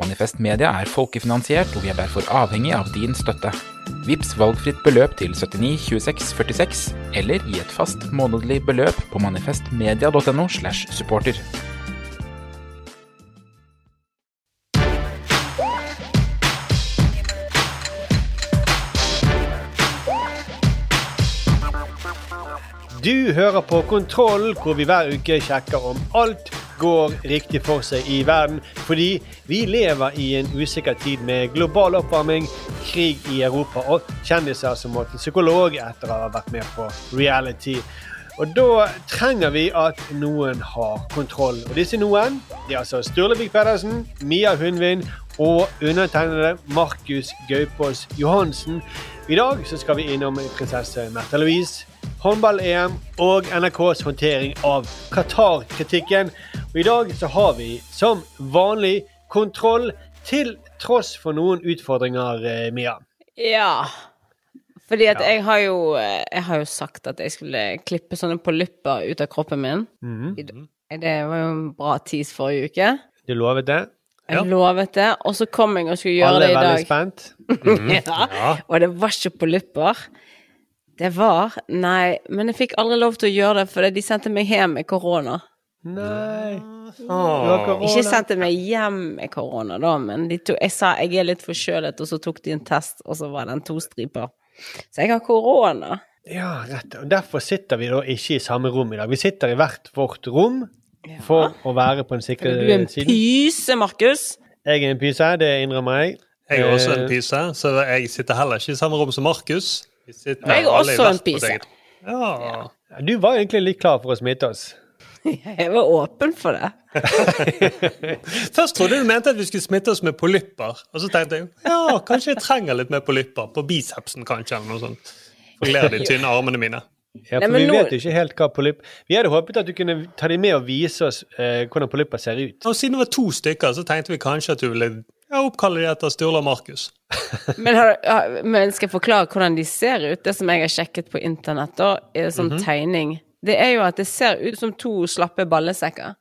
Manifest Media er folkefinansiert, og vi er derfor avhengig av din støtte. Vips valgfritt beløp til 79 26 46, eller gi et fast månedlig beløp på manifestmedia.no slash supporter. Du hører på Kontroll, hvor vi hver uke sjekker om alt går riktig for seg i verden. Fordi vi lever i en usikker tid med global oppvarming, krig i Europa og kjendiser som må til psykolog etter å ha vært med på reality. Og da trenger vi at noen har kontroll. Og disse noen det er altså Sturlevik Pedersen, Mia Hundvin og undertegnede Markus Gaupås Johansen. I dag så skal vi innom prinsesse Märtha Louise, håndball-EM og NRKs håndtering av Qatar-kritikken. Og i dag så har vi som vanlig kontroll til tross for noen utfordringer, eh, Mia. Ja. Fordi at Ja. jeg har jo eh, Jeg har jo sagt at jeg skulle klippe sånne polypper ut av kroppen min. Mm Det var jo en bra tease forrige uke. Du lovet det? Jeg lovet det, og så kom jeg og skulle gjøre Alle det er i veldig dag. spent. ja. Og det var ikke polypper. Det var Nei, men jeg fikk aldri lov til å gjøre det, fordi de sendte meg hjem med korona. Nei. Oh. Ikke sendte meg hjem med korona, da, men de to, jeg sa jeg er litt forkjølet, og så tok de en test, og så var det en tostriper. Så jeg har korona. Ja, rett. Og derfor sitter vi da ikke i samme rom i dag. Vi sitter i hvert vårt rom for å være på en sikker side. Du er en siden. pyse, Markus. Jeg er en pyse, det innrømmer jeg. Jeg er også Eh, en pyse, så jeg sitter heller ikke i samme rom som Markus. Jeg er også en pise. eget. Ja. Du var egentlig litt klar for å smitte oss. Jeg var åpen for det. Først trodde du mente at vi skulle smitte oss med polypper. Og så tenkte jeg ja, kanskje jeg trenger litt mer polypper. På bicepsen, kanskje, eller noe sånt. Forkler de tynne armene mine. Ja, for Nei, vi nå- vet jo ikke helt hva polypp Vi hadde håpet at du kunne ta dem med og vise oss eh, hvordan polypper ser ut. Og siden det var to stykker, så tenkte vi kanskje at du ville ja, oppkaller de etter Sturla Markus. Men, men skal jeg forklare hvordan de ser ut? Det som jeg har sjekket på internett, da, er sånn Mhm. tegning. Det er jo at det ser ut som to slappe ballesekker.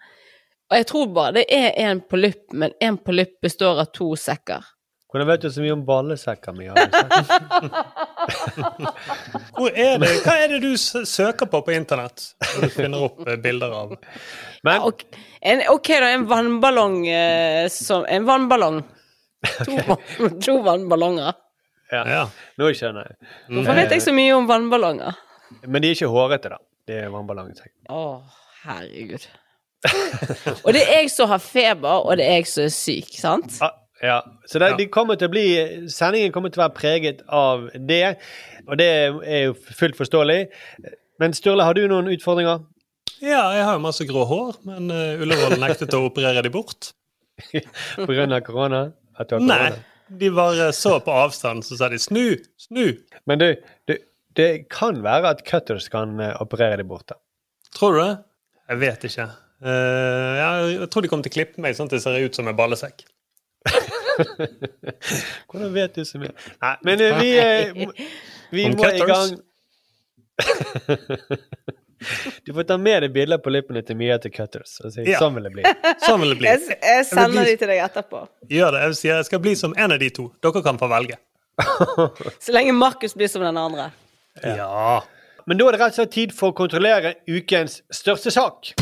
Og jeg tror bare det er én polypp, men én polypp består av to sekker. Hvordan vet du så mye om ballesekker? Mia? Hvor er det? Hva er det du søker på på internett når du finner opp eh, bilder av Men Ok, en, ok da, en vannballong eh, som En vannballong. To, to vannballonger. ja, Ja. nå skjønner jeg. Hvorfor vet jeg så mye om vannballonger? Men de er ikke hårete, da. Det er vannballonger. Å, herregud. og det er jeg som har feber, og det er jeg som er syk, sant? Ah, ja. Så det, Ja. de kommer til å bli, sendingen kommer til å være preget av det, og det er jo fullt forståelig. Men Sturle, har du noen utfordringer? ja, jeg har jo masse grå hår, men uh, Ullevål nektet å operere de bort. På grunn av korona? At du har Nei. korona? De bare så på avstand, så sa de 'snu, snu'. Men du, du, det kan være at cutters kan eh, operere de borte. Tror du det? Jeg vet ikke. Uh, jeg tror de kommer til å klippe meg sånn at jeg ser ut som en ballesekk. Hvordan vet du så mye? Nei, men uh, vi, uh, vi må i gang Du får ta med deg bilder på lippene til Mia til Cutters. Og si, Ja. Sånn vil det bli. Sånn vil det bli. Jeg, jeg sender bli- de til deg etterpå. Gjør det. Jeg sier jeg skal bli som en av de to. Dere kan få velge. Så lenge Markus blir som den andre. Ja. Men da er det rett og slett tid for å kontrollere ukens største sak.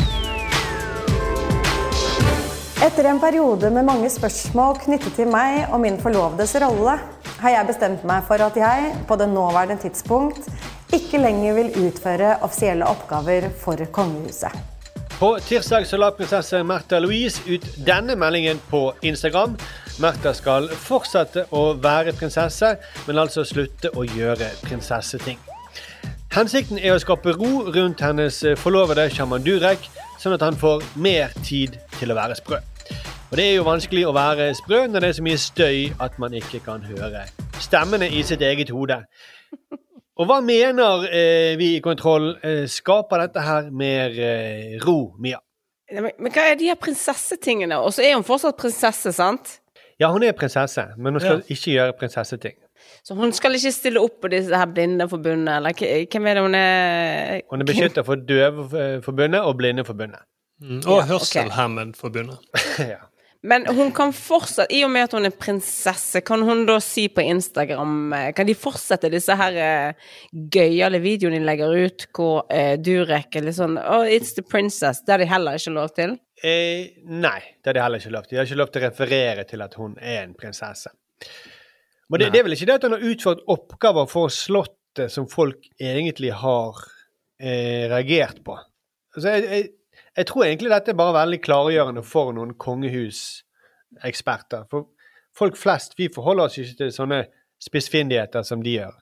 Etter en periode med mange spørsmål knyttet til meg og min forlovedes rolle, har jeg bestemt meg for at jeg, på det nåværende tidspunkt, ikke lenger vil utføre offisielle oppgaver for kongehuset. På tirsdag så la prinsesse Märtha Louise ut denne meldingen på Instagram. Märtha skal fortsette å være prinsesse, men altså slutte å gjøre prinsesseting. Hensikten er å skape ro rundt hennes forlovede sjaman Durek, sånn at han får mer tid til å være sprø. Og Det er jo vanskelig å være sprø når det er så mye støy at man ikke kan høre stemmene i sitt eget hode. Og hva mener eh, vi i Kontroll? Eh, skaper dette her mer eh, ro, Mia? Men, men hva er de her prinsessetingene? Og så er hun fortsatt prinsesse, sant? Ja, hun er prinsesse, men hun skal ikke gjøre prinsesseting. Så hun skal ikke stille opp på disse her Blindeforbundet, eller hvem er det hun er Hun er beskytta for Døveforbundet og Blindeforbundet. Mm, Og Hørselhemmed-forbundet. ja. Men hun kan fortsatt, i og med at hun er prinsesse, kan hun da si på Instagram eh, Kan de fortsette disse her uh, gøyale videoene de legger ut, hvor uh, Durek er litt sånn Oh, it's the princess. Det har de heller ikke lov til. eh, nei, det har de heller ikke lov til. De har ikke lov til å referere til at hun er en prinsesse. Men det, det er vel ikke det at hun har utført oppgaver for Slottet som folk egentlig har eh, reagert på. Altså, jeg, jeg, jeg tror egentlig dette er bare veldig klargjørende for noen kongehuseksperter. For folk flest vi forholder oss ikke til sånne spissfindigheter som de gjør.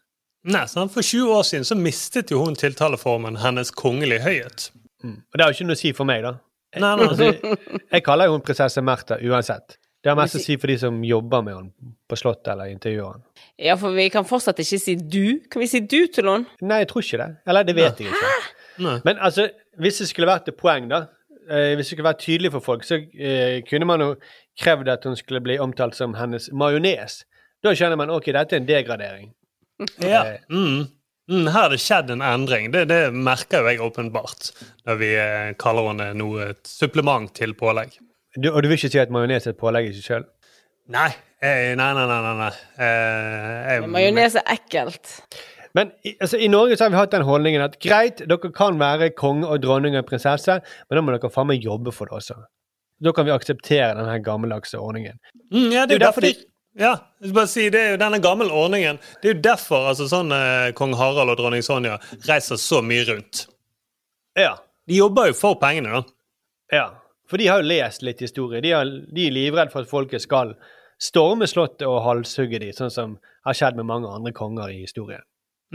Nei, sant? For 20 år siden så mistet jo hun tiltaleformen Hennes kongelige høyhet. Og det har jo ikke noe å si for meg, da. Nei, nei. Altså, jeg kaller jo hun prinsesse Märtha uansett. Det har mest å si for de som jobber med henne på Slottet eller intervjuer henne. Ja, for vi kan fortsatt ikke si du. Kan vi si du til henne? Nei, jeg tror ikke det. Eller det vet jeg ikke. Nei. Men altså, hvis det skulle vært et poeng, da eh, Hvis det skulle vært tydelig for folk, så eh, kunne man jo krevd at hun skulle bli omtalt som hennes majones. Da skjønner man ok, dette er en degradering. Ja. Mm. Mm, her har det skjedd en endring. Det, det merker jo jeg åpenbart når vi eh, kaller henne noe et supplement til pålegg. Du, og du vil ikke si at majones er et pålegg i seg sjøl? Nei. Eh, nei, nei, nei. nei, nei. Eh, Majones er ekkelt. Men altså, i Norge så har vi hatt den holdningen at greit, dere kan være konge og dronning og prinsesse, men da må dere faen meg jobbe for det også. Da kan vi akseptere denne gammeldagse ordningen. Mm, ja, det er jo er derfor de ja, bare si, det er jo denne gamle ordningen. Det er jo derfor altså, sånn, eh, kong Harald og dronning Sonja reiser så mye rundt. Ja. De jobber jo for pengene, da. Ja, for de har jo lest litt historie. De, har, de er livredde for at folket skal storme slottet og halshugge de, sånn som har skjedd med mange andre konger i historien.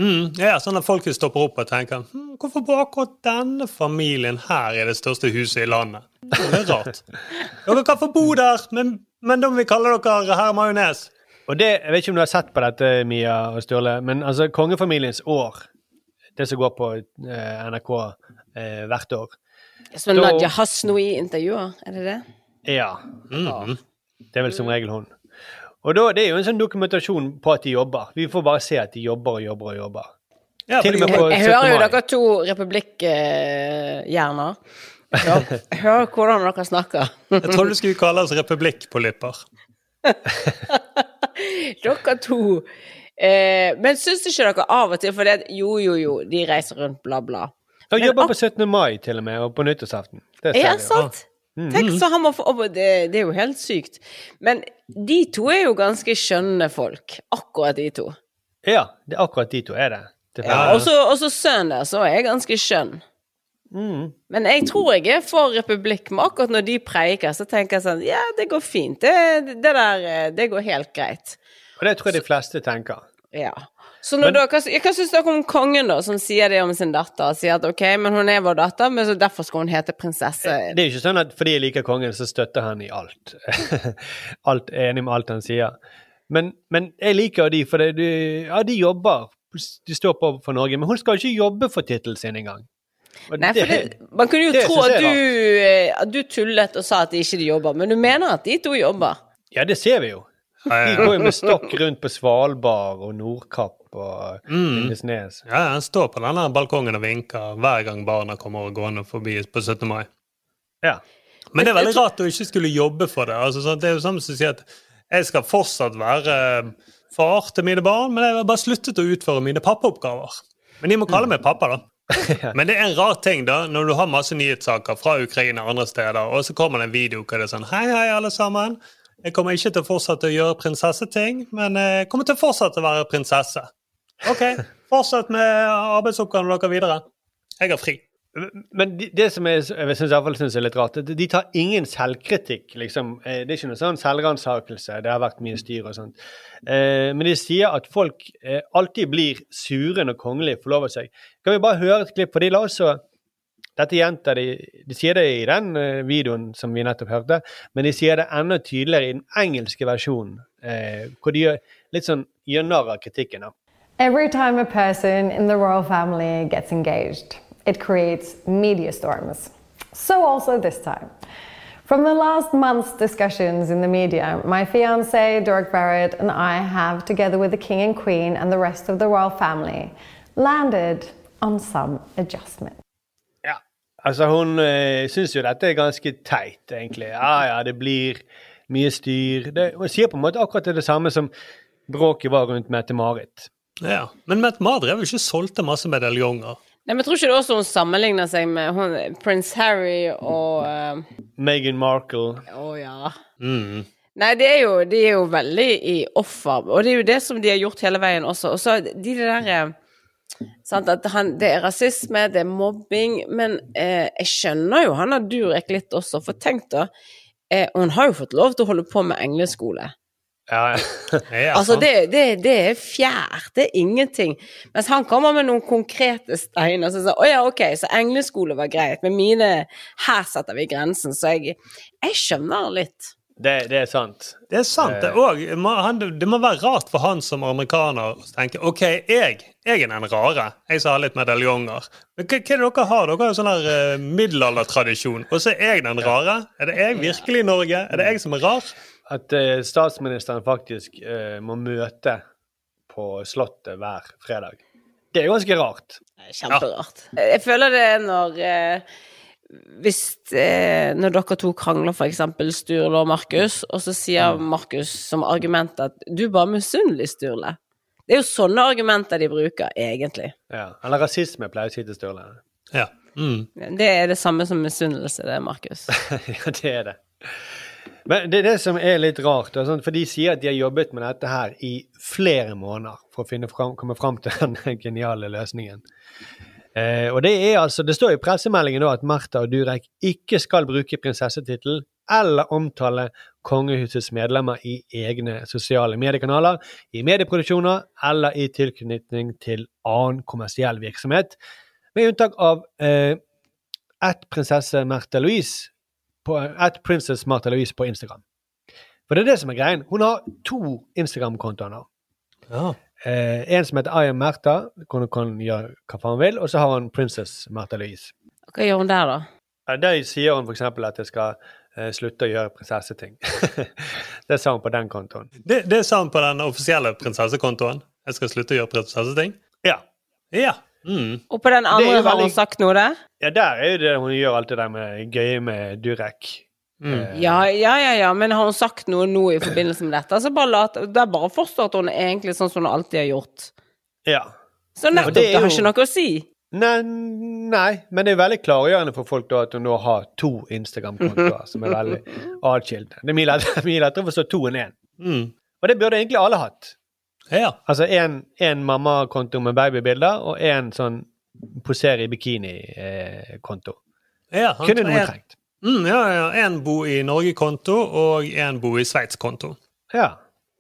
Mm, ja, sånn at folk stopper opp og tenker hm, hvorfor bor akkurat denne familien her i det største huset i landet? Det er rart. Dere kan få bo der, men, men da må vi kalle dere herr Majones. Og det, Jeg vet ikke om du har sett på dette, Mia og Sturle, men altså kongefamiliens år, det som går på eh, NRK eh, hvert år Som Nadia Hasnoui intervjuer, er det det? Ja. Mm. Det er vel som regel hun. Og da, Det er jo en sånn dokumentasjon på at de jobber. Vi får bare se at de jobber og jobber og jobber. Ja, Til og med på Jeg 17. hører jo dere to republikkhjerner. Jeg hører hvordan dere snakker. Jeg trodde du skulle kalle oss republikkpolypper. Dere to. Eh, men syns ikke dere av og til For det, jo, jo, jo, de reiser rundt, bla, bla. De jobber på 17. mai til og med, og på nyttårsaften. Det er Ja, sant? Tenk så han må få det, det er jo helt sykt. Men de to er jo ganske skjønne folk. Akkurat de to. Ja, det er akkurat de to er det. det Ja, og så- så sønnen deres òg er ganske skjønn. Men jeg tror jeg er for republikk, men akkurat når de preiker, så tenker jeg sånn Ja, det går fint. Det, det der eh, Det går helt greit. Og det tror jeg de fleste tenker. Ja. Så når Men- da, hva, hva syns dere om kongen, da, som sier det om sin datter? Sier at ok, men hun er vår datter, men så derfor skal hun hete prinsesse. Det er jo ikke sånn at fordi jeg liker kongen, så støtter han i alt. alt er enig med alt han sier. Men, men jeg liker de, for det, de, ja, de jobber. De står på for Norge. Men hun skal jo ikke jobbe for tittelen sin engang. Nei, for det, man kunne jo det tro at du, eh, at du tullet og sa at de ikke jobber, men du mener at de to jobber? Ja, det ser vi jo. De går jo med stokk rundt på Svalbard og Nordkapp på Mm. Lindesnes. Ja, han står på denne balkongen og vinker hver gang barna kommer og gående forbi på 17. mai. Ja. Men det er veldig rart å ikke skulle jobbe for det. Altså, sånn, det er jo samme som å si at jeg skal fortsatt være far til mine barn, men jeg har bare sluttet å utføre mine pappaoppgaver. Men de må kalle meg pappa, da. Men det er en rar ting da, når du har masse nyhetssaker fra Ukraina og andre steder, og så kommer det en video hvor det er sånn Hei, hei, alle sammen. Jeg kommer ikke til å fortsette å gjøre prinsesseting, men jeg kommer til å fortsette å være prinsesse. OK, fortsett med arbeidsoppgavene dere videre. Jeg har fri. Men de- det som jeg, jeg hvert er litt rart, det- de tar ingen selvkritikk. liksom. Eh, Det er ikke noe sånn selvransakelse. Det har vært mye styr og sånt. Eh, Men de sier at folk eh, alltid blir sure når kongelige forlover seg. Kan vi bare høre et klipp? For de la også Dette gjentar de De sier det i den videoen som vi nettopp hørte, men de sier det enda tydeligere i den engelske versjonen, hvor de gjør litt sånn gjør narr av kritikken. da. Every time a person in the royal family gets engaged, it creates media storms. So also this time. From the last month's discussions in the media, my fiance, Dork Barrett, and I have, together with the King and Queen and the rest of the royal family, landed on some adjustment. Ja. Altså, hun uh, syns jo dette er ganske teit, egentlig. Ja, ja, det blir mye styr. Det, hun sier på en måte akkurat det samme som bråket var rundt Mette-Marit. Ja. Men Mette-Marit drev jo ikke solgte masse medaljonger. Nei, men jeg tror ikke det også hun sammenligner seg med hun, prins Harry og uh, Meghan Markle. Å ja. Mm. Nei, de er, jo, de er jo veldig i offer, og det er jo det som de har gjort hele veien også. Og så de det der eh, sant, at han, Det er rasisme, det er mobbing, men eh, jeg skjønner jo han har Durek litt også, for tenk da eh, Hun har jo fått lov til å holde på med engleskole. Ja, Ja, Altså, det, det, det er fjær, det er ingenting. Mens han kommer med noen konkrete steiner som sier å ja, ok, så engleskole var greit, men mine Her setter vi grensen, så jeg, jeg skjønner litt. det, det er sant. Det er sant. Det, og, må- han, det må være rart for han som amerikaner å tenke OK, jeg, jeg er den rare. Jeg som har litt medaljonger. Men hva, hva er det dere har? Dere har jo sånn der uh, middelaldertradisjon. Og så er jeg den rare. Er det jeg virkelig i Norge? Er det jeg som er rar? At eh, statsministeren faktisk eh, må møte på Slottet hver fredag. Det er ganske rart. Kjemperart. Ja. Jeg føler det når eh, Hvis eh, Når dere to krangler, eksempel Sturle og Markus, og så sier Markus som argument at du er bare misunnelig, Sturle. Det er jo sånne argumenter de bruker, egentlig. Ja. Eller rasisme, pleier å si til Sturle. Ja. Mm. Det er det samme som misunnelse, det, Markus. ja, det er det. Men det er det som er litt rart, sånn, for de sier at de har jobbet med dette her i flere måneder for å fram, komme fram til den geniale løsningen. Eh, og det er altså, det står i pressemeldingen at Martha og Durek ikke skal bruke prinsessetittel eller omtale kongehusets medlemmer i egne sosiale mediekanaler, i medieproduksjoner eller i tilknytning til annen kommersiell virksomhet, med unntak av eh, ett prinsesse Märtha Louise på at Princess Martha Louise på Instagram. For det er det som er greien. Hun har to Instagram-kontoer nå. ja. Eh, en som heter I am Märtha, hvor hun kan gjøre hva faen hun vil, og så har hun Princess Martha Louise. Hva gjør hun der, da? Der sier hun f.eks. at jeg skal eh, slutte å gjøre prinsesseting. det sa hun på den kontoen. Det, det sa hun på den offisielle prinsessekontoen. Jeg skal slutte å gjøre prinsesseting. Ja. Ja. Mm. Og på den andre veldig... har hun sagt noe der? ja, der er jo det hun gjør alt det der med gøye med Durek. Mm. Ja, ja, ja, ja, men har hun sagt noe nå i forbindelse med dette? Så bare lat, det er bare å forstå at hun er egentlig sånn som hun alltid har gjort. Ja. Så nettopp, det det, er har ikke noe å si. Nei, nei, men det er veldig klargjørende for folk da at hun nå har to Instagram-kontoer som er veldig atskilte. Det er mye lettere å forstå to enn én. Mm. Og det burde egentlig alle hatt. Ja. Altså en mammakonto med babybilder og en sånn posere i bikini-konto. ja Kunne noe noen trengt. Mm, ja, ja. En bo i Norge-konto og en bo i Sveits-konto. Ja.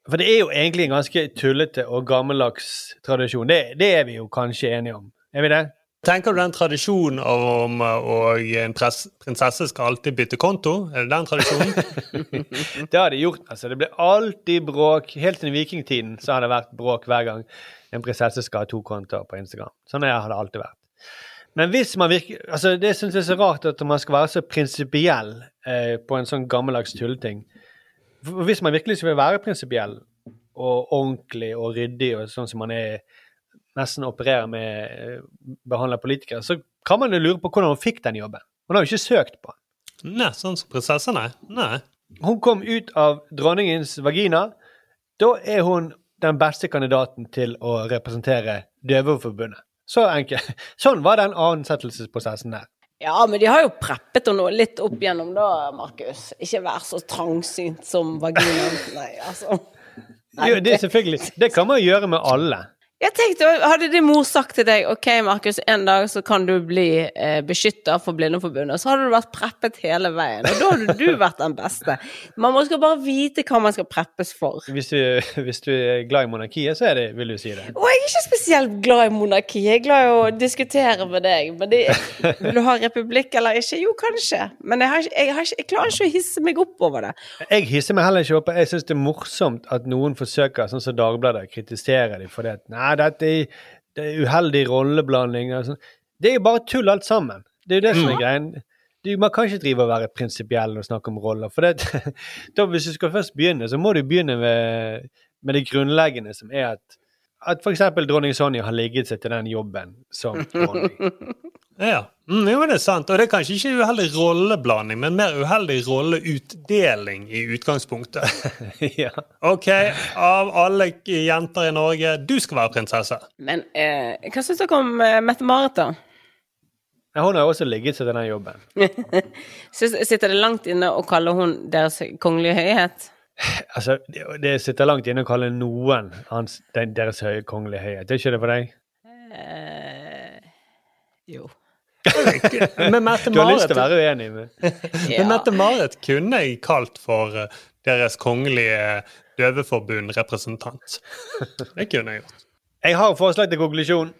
For det er jo egentlig en ganske tullete og gammeldags tradisjon. Det, det er vi jo kanskje enige om. Er vi det? Tenker du den tradisjonen om og en prinsesse skal alltid bytte konto? Er det den tradisjonen? Det har de gjort. altså. Det ble alltid bråk. Helt siden vikingtiden så har det vært bråk hver gang en prinsesse skal ha to kontoer på Instagram. Sånn har det alltid vært. Men hvis man virker, altså det syns jeg er så rart at man skal være så prinsipiell eh, på en sånn gammeldags tulleting. Hvis man virkelig skal være prinsipiell, og ordentlig og ryddig, og sånn som man er nesten opererer med eh, behandler politikere, så kan man jo lure på hvordan hun fikk den jobben. Hun har jo ikke søkt på den. Nei, sånn som prinsesse, nei. Nei. Hun kom ut av dronningens vagina. Da er hun den beste kandidaten til å representere Døveforbundet. Så enkelt. Sånn var den ansettelsesprosessen der. Ja, men de har jo preppet henne litt opp gjennom da, Markus. Ikke vær så trangsynt som vaginaen. Nei, altså. Nei, Jo, det er selvfølgelig. Det kan man gjøre med alle. Jeg tenkte, Hadde din mor sagt til deg ok, Markus, en dag så kan du bli eh, beskytta for Blindeforbundet, så hadde du vært preppet hele veien. Og da hadde du vært den beste. Man må skal bare vite hva man skal preppes for. Hvis du, hvis du er glad i monarkiet, så er det, vil du si det. Og jeg er ikke spesielt glad i monarkiet. Jeg er glad i å diskutere med deg. Men det, vil du ha republikk eller ikke? Jo, kanskje. Men jeg, har ikke, jeg, har ikke, jeg klarer ikke å hisse meg opp over det. Jeg hisser meg heller ikke opp. Jeg syns det er morsomt at noen forsøker, sånn som Dagbladet, kritiserer dem for det. nei, dette er, det er uheldig rolleblanding. sånn. Det er jo bare tull alt sammen. Det er jo det som er greien. Du, man kan ikke drive og være prinsipiell og snakke om roller. For det, da, hvis du skal først begynne, så må du begynne med, med det grunnleggende, som er at at f.eks. dronning Sonja har ligget seg til den jobben som dronning. Ja, mm, jo, det er sant. Og det er kanskje ikke uheldig rolleblanding, men mer uheldig rolleutdeling i utgangspunktet. ja. Ok, av alle jenter i Norge, du skal være prinsesse. Men eh, hva syns dere om eh, Mette-Marit, da? Ja, Hun har jo også ligget seg til den jobben. Sitter det langt inne å kalle hun deres kongelige høyhet? Altså, det, det sitter langt inne å kalle noen hans, den, deres høye kongelige høyhet. Er ikke det for deg? Eh, jo. Men Du har lyst til å være uenig med Ja. Men Mette-Marit kunne jeg kalt for eh, deres kongelige døveforbund-representant. Det kunne jeg gjort. Jeg har forslag til konklusjon.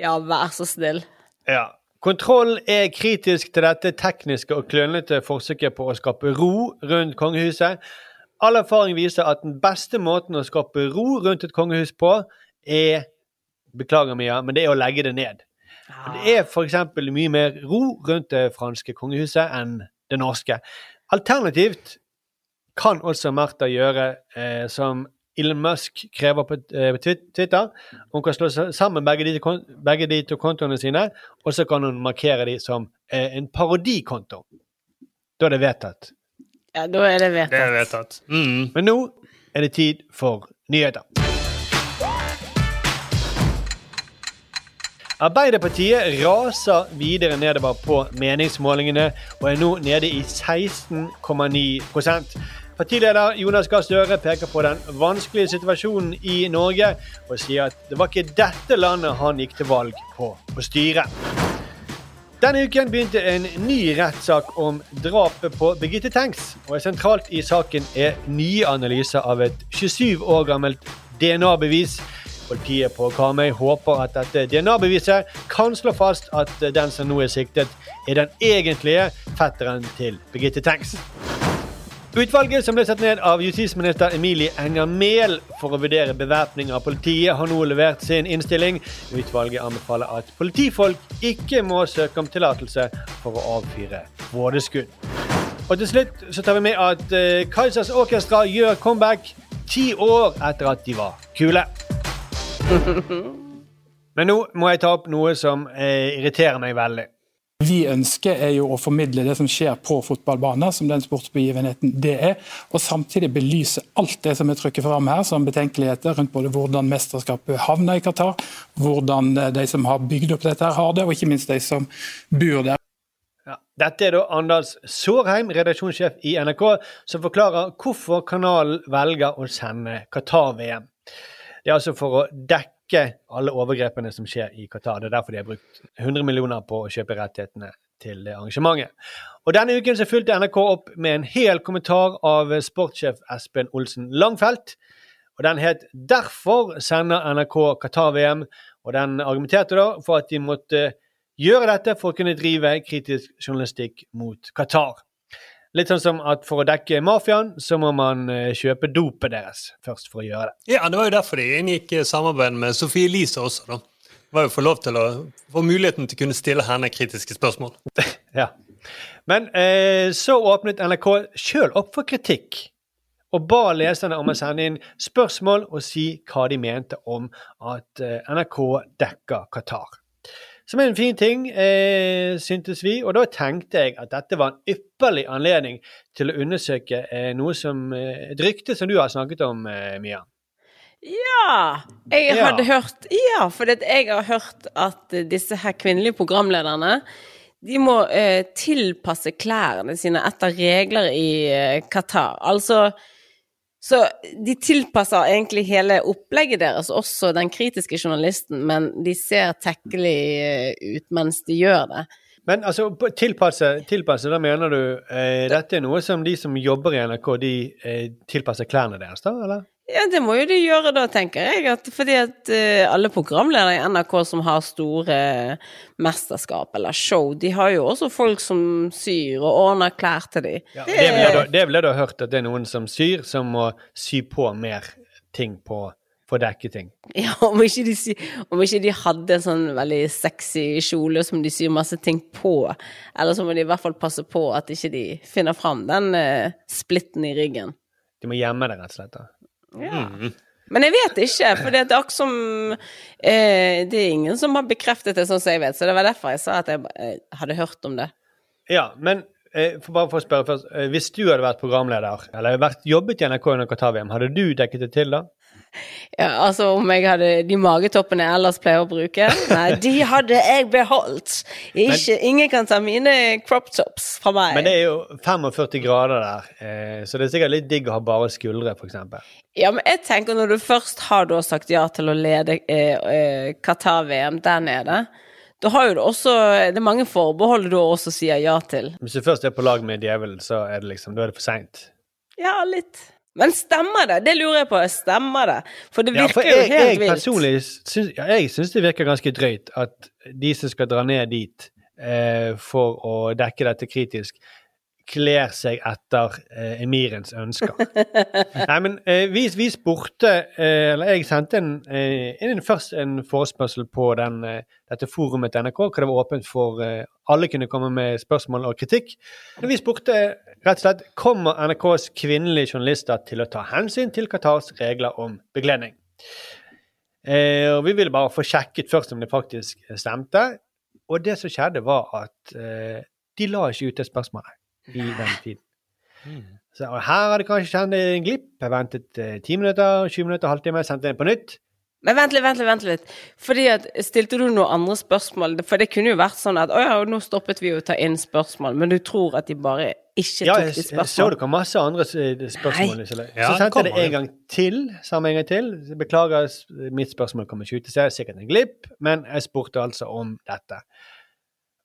ja, vær så snill. Ja. Kontroll er kritisk til dette tekniske og klønete forsøket på å skape ro rundt kongehuset. All erfaring viser at den beste måten å skape ro rundt et kongehus på, er Beklager, Mia, men det er å legge det ned. Det er f.eks. mye mer ro rundt det franske kongehuset enn det norske. Alternativt kan også Märtha gjøre eh, som Elon Musk krever på eh, Twi- Twitter. Hun kan slå sammen begge de, begge de to kontoene sine, og så kan hun markere de som eh, en parodikonto. Da er det vedtatt. Ja, da er det Det er vedtatt. vedtatt. Mm. Men nå er det tid for nyheter. Arbeiderpartiet raser videre nedover på meningsmålingene og er nå nede i 16,9% Partileder Jonas Gahr Støre peker på den vanskelige situasjonen i Norge og sier at det var ikke dette landet han gikk til valg på å styre. Denne uken begynte en ny rettssak om drapet på Birgitte Tengs. Og sentralt i saken er nye analyser av et 27 år gammelt DNA-bevis. Politiet på Karmøy håper at dette DNA-beviset kan slå fast at den som nå er siktet, er den egentlige fetteren til Birgitte Tengs. Utvalget som ble satt ned av justisminister Emilie Enger Mehl for å vurdere bevæpning av politiet, har nå levert sin innstilling. Utvalget anbefaler at politifolk ikke må søke om tillatelse for å avfyre vådeskudd. Og til slutt så tar vi med at uh, Kaizers Orkestra gjør comeback ti år etter at de var kule. Men nå må jeg ta opp noe som eh, irriterer meg veldig. Vi ønsker er jo å formidle det som skjer på fotballbanen, som den sportsbegivenheten det er, og samtidig belyse alt det som er trykket fram her som betenkeligheter rundt både hvordan mesterskapet havner i Qatar, hvordan eh, de som har bygd opp dette her har det, og ikke minst de som bor der. Ja. Dette er da Anders Sårheim, redaksjonssjef i NRK, som forklarer hvorfor kanalen velger å sende Qatar-VM. Det er altså for å dekke alle overgrepene som skjer i Qatar. Det er derfor de har brukt 100 millioner på å kjøpe rettighetene til arrangementet. Og Denne uken så fulgte NRK opp med en hel kommentar av sportssjef Espen Olsen Langfelt. Og Den het 'Derfor sender NRK Qatar-VM', og den argumenterte da for at de måtte gjøre dette for å kunne drive kritisk journalistikk mot Qatar. Litt sånn som at for å dekke mafiaen, så må man eh, kjøpe dopet deres først for å gjøre det. Ja, det var jo derfor de inngikk eh, samarbeid med Sofie Elise også, da. Det var jo for lov til å få muligheten til å kunne stille henne kritiske spørsmål. Ja. Men eh, så åpnet NRK sjøl opp for kritikk og ba leserne om å sende inn spørsmål og si hva de mente om at eh, NRK dekker Qatar. Som er en fin ting, eh, syntes vi, og da tenkte jeg at dette var en ypperlig anledning til å undersøke eh, noe som eh, et rykte som du har snakket om, eh, Mia. Ja! Jeg Ja. hadde hørt Ja, for jeg har hørt at disse her kvinnelige programlederne de må eh, tilpasse klærne sine etter regler i eh, Qatar. Altså Så de tilpasser egentlig hele opplegget deres, også den kritiske journalisten, men de ser tekkelig eh, ut mens de gjør det. Men altså, tilpasse, tilpasse da mener du eh, dette er noe som de som jobber i NRK, de eh, tilpasser klærne deres, da? eller? Ja, det må jo de gjøre da, tenker jeg. At, fordi at uh, alle programledere i NRK som har store mesterskap eller show, de har jo også folk som syr og ordner klær til dem. Ja, det det vil jeg ha hørt at det er noen som syr, som må sy på mer ting på for å dekke ting. Ja, om ikke, de, om ikke de hadde en sånn veldig sexy kjole som de syr masse ting på, eller så må de i hvert fall passe på at ikke de finner fram den uh, splitten i ryggen. De må gjemme det, rett og slett. da. Ja. Men jeg vet ikke, for det er akkurat som eh, Det er ingen som har bekreftet det, sånn som jeg vet, så det var derfor jeg sa at jeg eh, hadde hørt om det. Ja, men eh, for bare for å spørre først. Eh, hvis du hadde vært programleder, eller vært, jobbet i NRK under Qatar-VM, hadde du dekket det til da? Ja, altså om jeg hadde de magetoppene jeg ellers pleier å bruke? Nei, de hadde jeg beholdt. Ikke, ingen kan ta mine crop tops fra meg. Men det er jo 45 grader der, eh, så det er sikkert litt digg å ha bare skuldre, f.eks. Ja, men jeg tenker når du først har da sagt ja til å lede eh, eh, Qatar-VM der nede, da har jo du også Det er mange forbehold du også sier ja til. Hvis du først er på lag med djevelen, så er det liksom, da er det for seint. Ja, litt. Men stemmer det? Det lurer jeg på. Stemmer det? For det Ja, virker for jeg, jo helt jeg vilt. personlig syns, ja, jeg syns det virker ganske drøyt at de som skal dra ned dit eh, for å dekke dette kritisk, kler seg etter eh, emirens ønsker. Nei, men eh, vi, vi spurte eh, Eller jeg sendte en, en, først en forespørsel på den, eh, dette forumet til NRK, hvor det var åpent for eh, alle kunne komme med spørsmål og kritikk. Men vi spurte rett og slett kommer NRKs kvinnelige journalister til å ta hensyn til Qatars regler om bekledning. Eh, og vi ville bare få sjekket først om det faktisk stemte. Og det som skjedde, var at eh, de la ikke ut det spørsmålet i den tiden. Så og her har det kanskje skjedd en glipp. Jeg ventet eh, 10 minutter, 20 minutter, halvtime, sendte den på nytt. Men vent litt, vent litt, vent litt. Fordi at, Stilte du noen andre spørsmål? For det kunne jo vært sånn at å ja, nå stoppet vi å ta inn spørsmål, men du tror at de bare ikke Ja, tok jeg, de jeg så det kom masse andre spørsmål. Så, Ja, så sendte jeg det en gang til. Samme en gang til. Beklager, mitt spørsmål kommer ikke ut. Så det er sikkert en glipp, men jeg spurte altså om dette.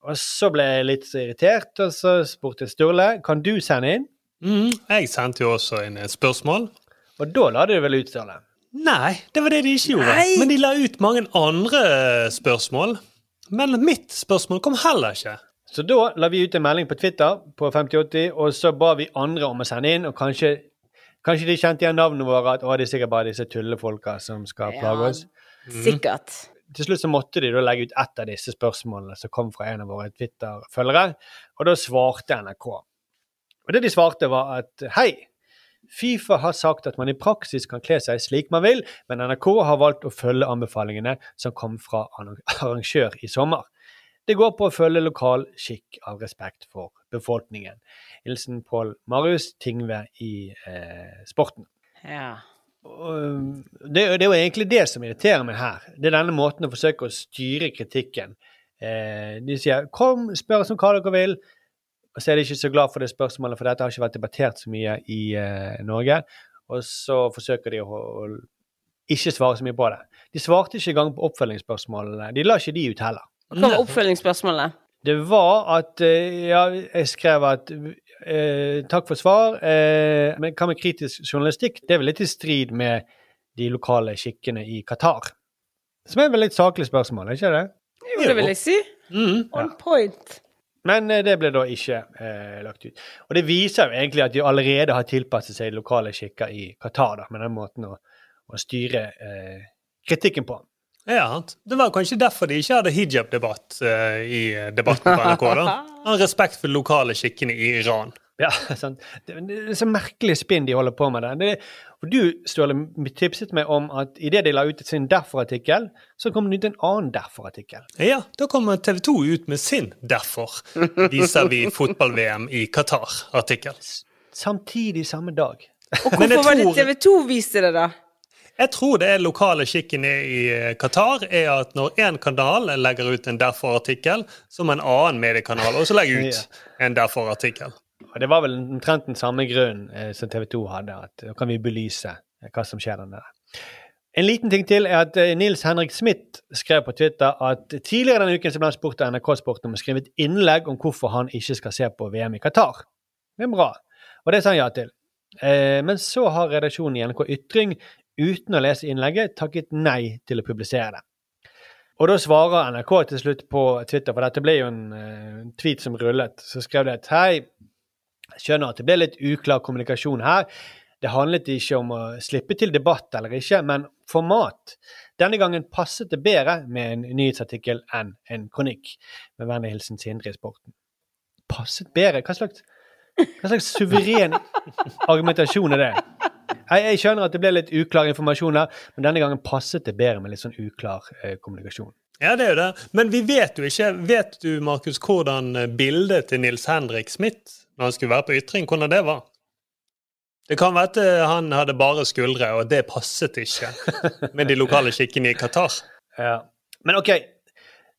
Og så ble jeg litt irritert, og så spurte jeg Sturle kan du sende inn. Mm, Jeg sendte jo også inn et spørsmål. Og da la de det vel ut, Sturle. Nei, det var det de ikke gjorde. Nei. Men de la ut mange andre spørsmål. Men mitt spørsmål kom heller ikke. Så da la vi ut en melding på Twitter på 5080, og så ba vi andre om å sende inn. Og kanskje, kanskje de kjente igjen navnene våre, at å, det er sikkert bare disse tullefolka som skal plage oss. Sikkert. Til slutt så måtte de legge ut ett av disse spørsmålene som kom fra en av våre Twitter-følgere, og da svarte NRK. Og det de svarte, var at hei, Fifa har sagt at man i praksis kan kle seg slik man vil, men NRK har valgt å følge anbefalingene som kom fra arrangør i sommer. Det går på å følge lokal skikk av respekt for befolkningen. Hilsen Pål Marius Tingve i eh, Sporten. Ja. Det, det er jo egentlig det som irriterer meg her. Det er denne måten å forsøke å styre kritikken. Eh, de sier 'kom, spør oss om hva dere vil', og så er de ikke så glad for det spørsmålet, for dette har ikke vært debattert så mye i eh, Norge. Og så forsøker de å, å ikke svare så mye på det. De svarte ikke engang på oppfølgingsspørsmålene. De la ikke de ut heller. Hva var oppfølgingsspørsmålet? Det var at eh, Ja, jeg skrev at eh, Takk for svar. Eh, men hva med kritisk journalistikk? Det er vel litt i strid med de lokale skikkene i Qatar. Som er vel litt saklig spørsmål, ikke det? Jo, det vil jeg si. Mm, On point. Men eh, det ble da ikke eh, lagt ut. Og det viser jo egentlig at de allerede har tilpasset seg lokale skikker i Qatar, da, med den måten å, å styre eh, kritikken på. Ja, Det var kanskje derfor de ikke hadde hijab-debatt uh, i debatten på NRK. da. Av respekt for lokale skikkene i Iran. Ja, sant. Det, er så merkelig spinn de holder på med Det. Det, og du, Ståle, tipset meg om at idet de la ut sin Derfor-artikkel, så kom det ut en annen Derfor-artikkel. Ja, da kommer TV 2 ut med sin 'Derfor viser vi fotball-VM i Qatar'-artikkel. Samtidig samme dag. Og hvorfor tror... var det TV 2 viste det, da? Jeg tror det er lokale skikken i Qatar er at når én kanal legger ut en Derfor-artikkel, så må en annen mediekanal også legge ut en Derfor-artikkel. Og det var vel omtrent den samme grunnen eh, som TV 2 hadde, at da kan vi belyse eh, hva som skjer der. En liten ting til er at eh, Nils Henrik Smith skrev på Twitter at tidligere denne uken så ble han spurt av NRK Sport om å skrive et innlegg om hvorfor han ikke skal se på VM i Qatar. Det er bra. Og det sa han ja til. Eh, men så har redaksjonen i NRK Ytring, uten å lese innlegget, takket nei til å publisere det. Og da svarer NRK til slutt på Twitter, for dette ble jo en eh, tweet som rullet. Så skrev de at hei, skjønner at det ble litt uklar kommunikasjon her. Det handlet ikke om å slippe til debatt eller ikke, men format. Denne gangen passet det bedre med en nyhetsartikkel enn en kronikk. Med vennlig hilsen Sindre i Sporten. Passet bedre? Hva slags, hva slags suveren argumentasjon er det? Jeg, skjønner at det ble litt uklar informasjon der, men denne gangen passet det bedre med litt sånn uklar eh, kommunikasjon. Ja, det er jo det. Men vi vet jo ikke Vet du, Markus, hvordan eh, bildet til Nils Henrik Smith når han skulle være på ytring, hvordan det var? Det kan være at eh, han hadde bare skuldre, og det passet ikke med de lokale skikkene i Qatar. Ja. Men OK.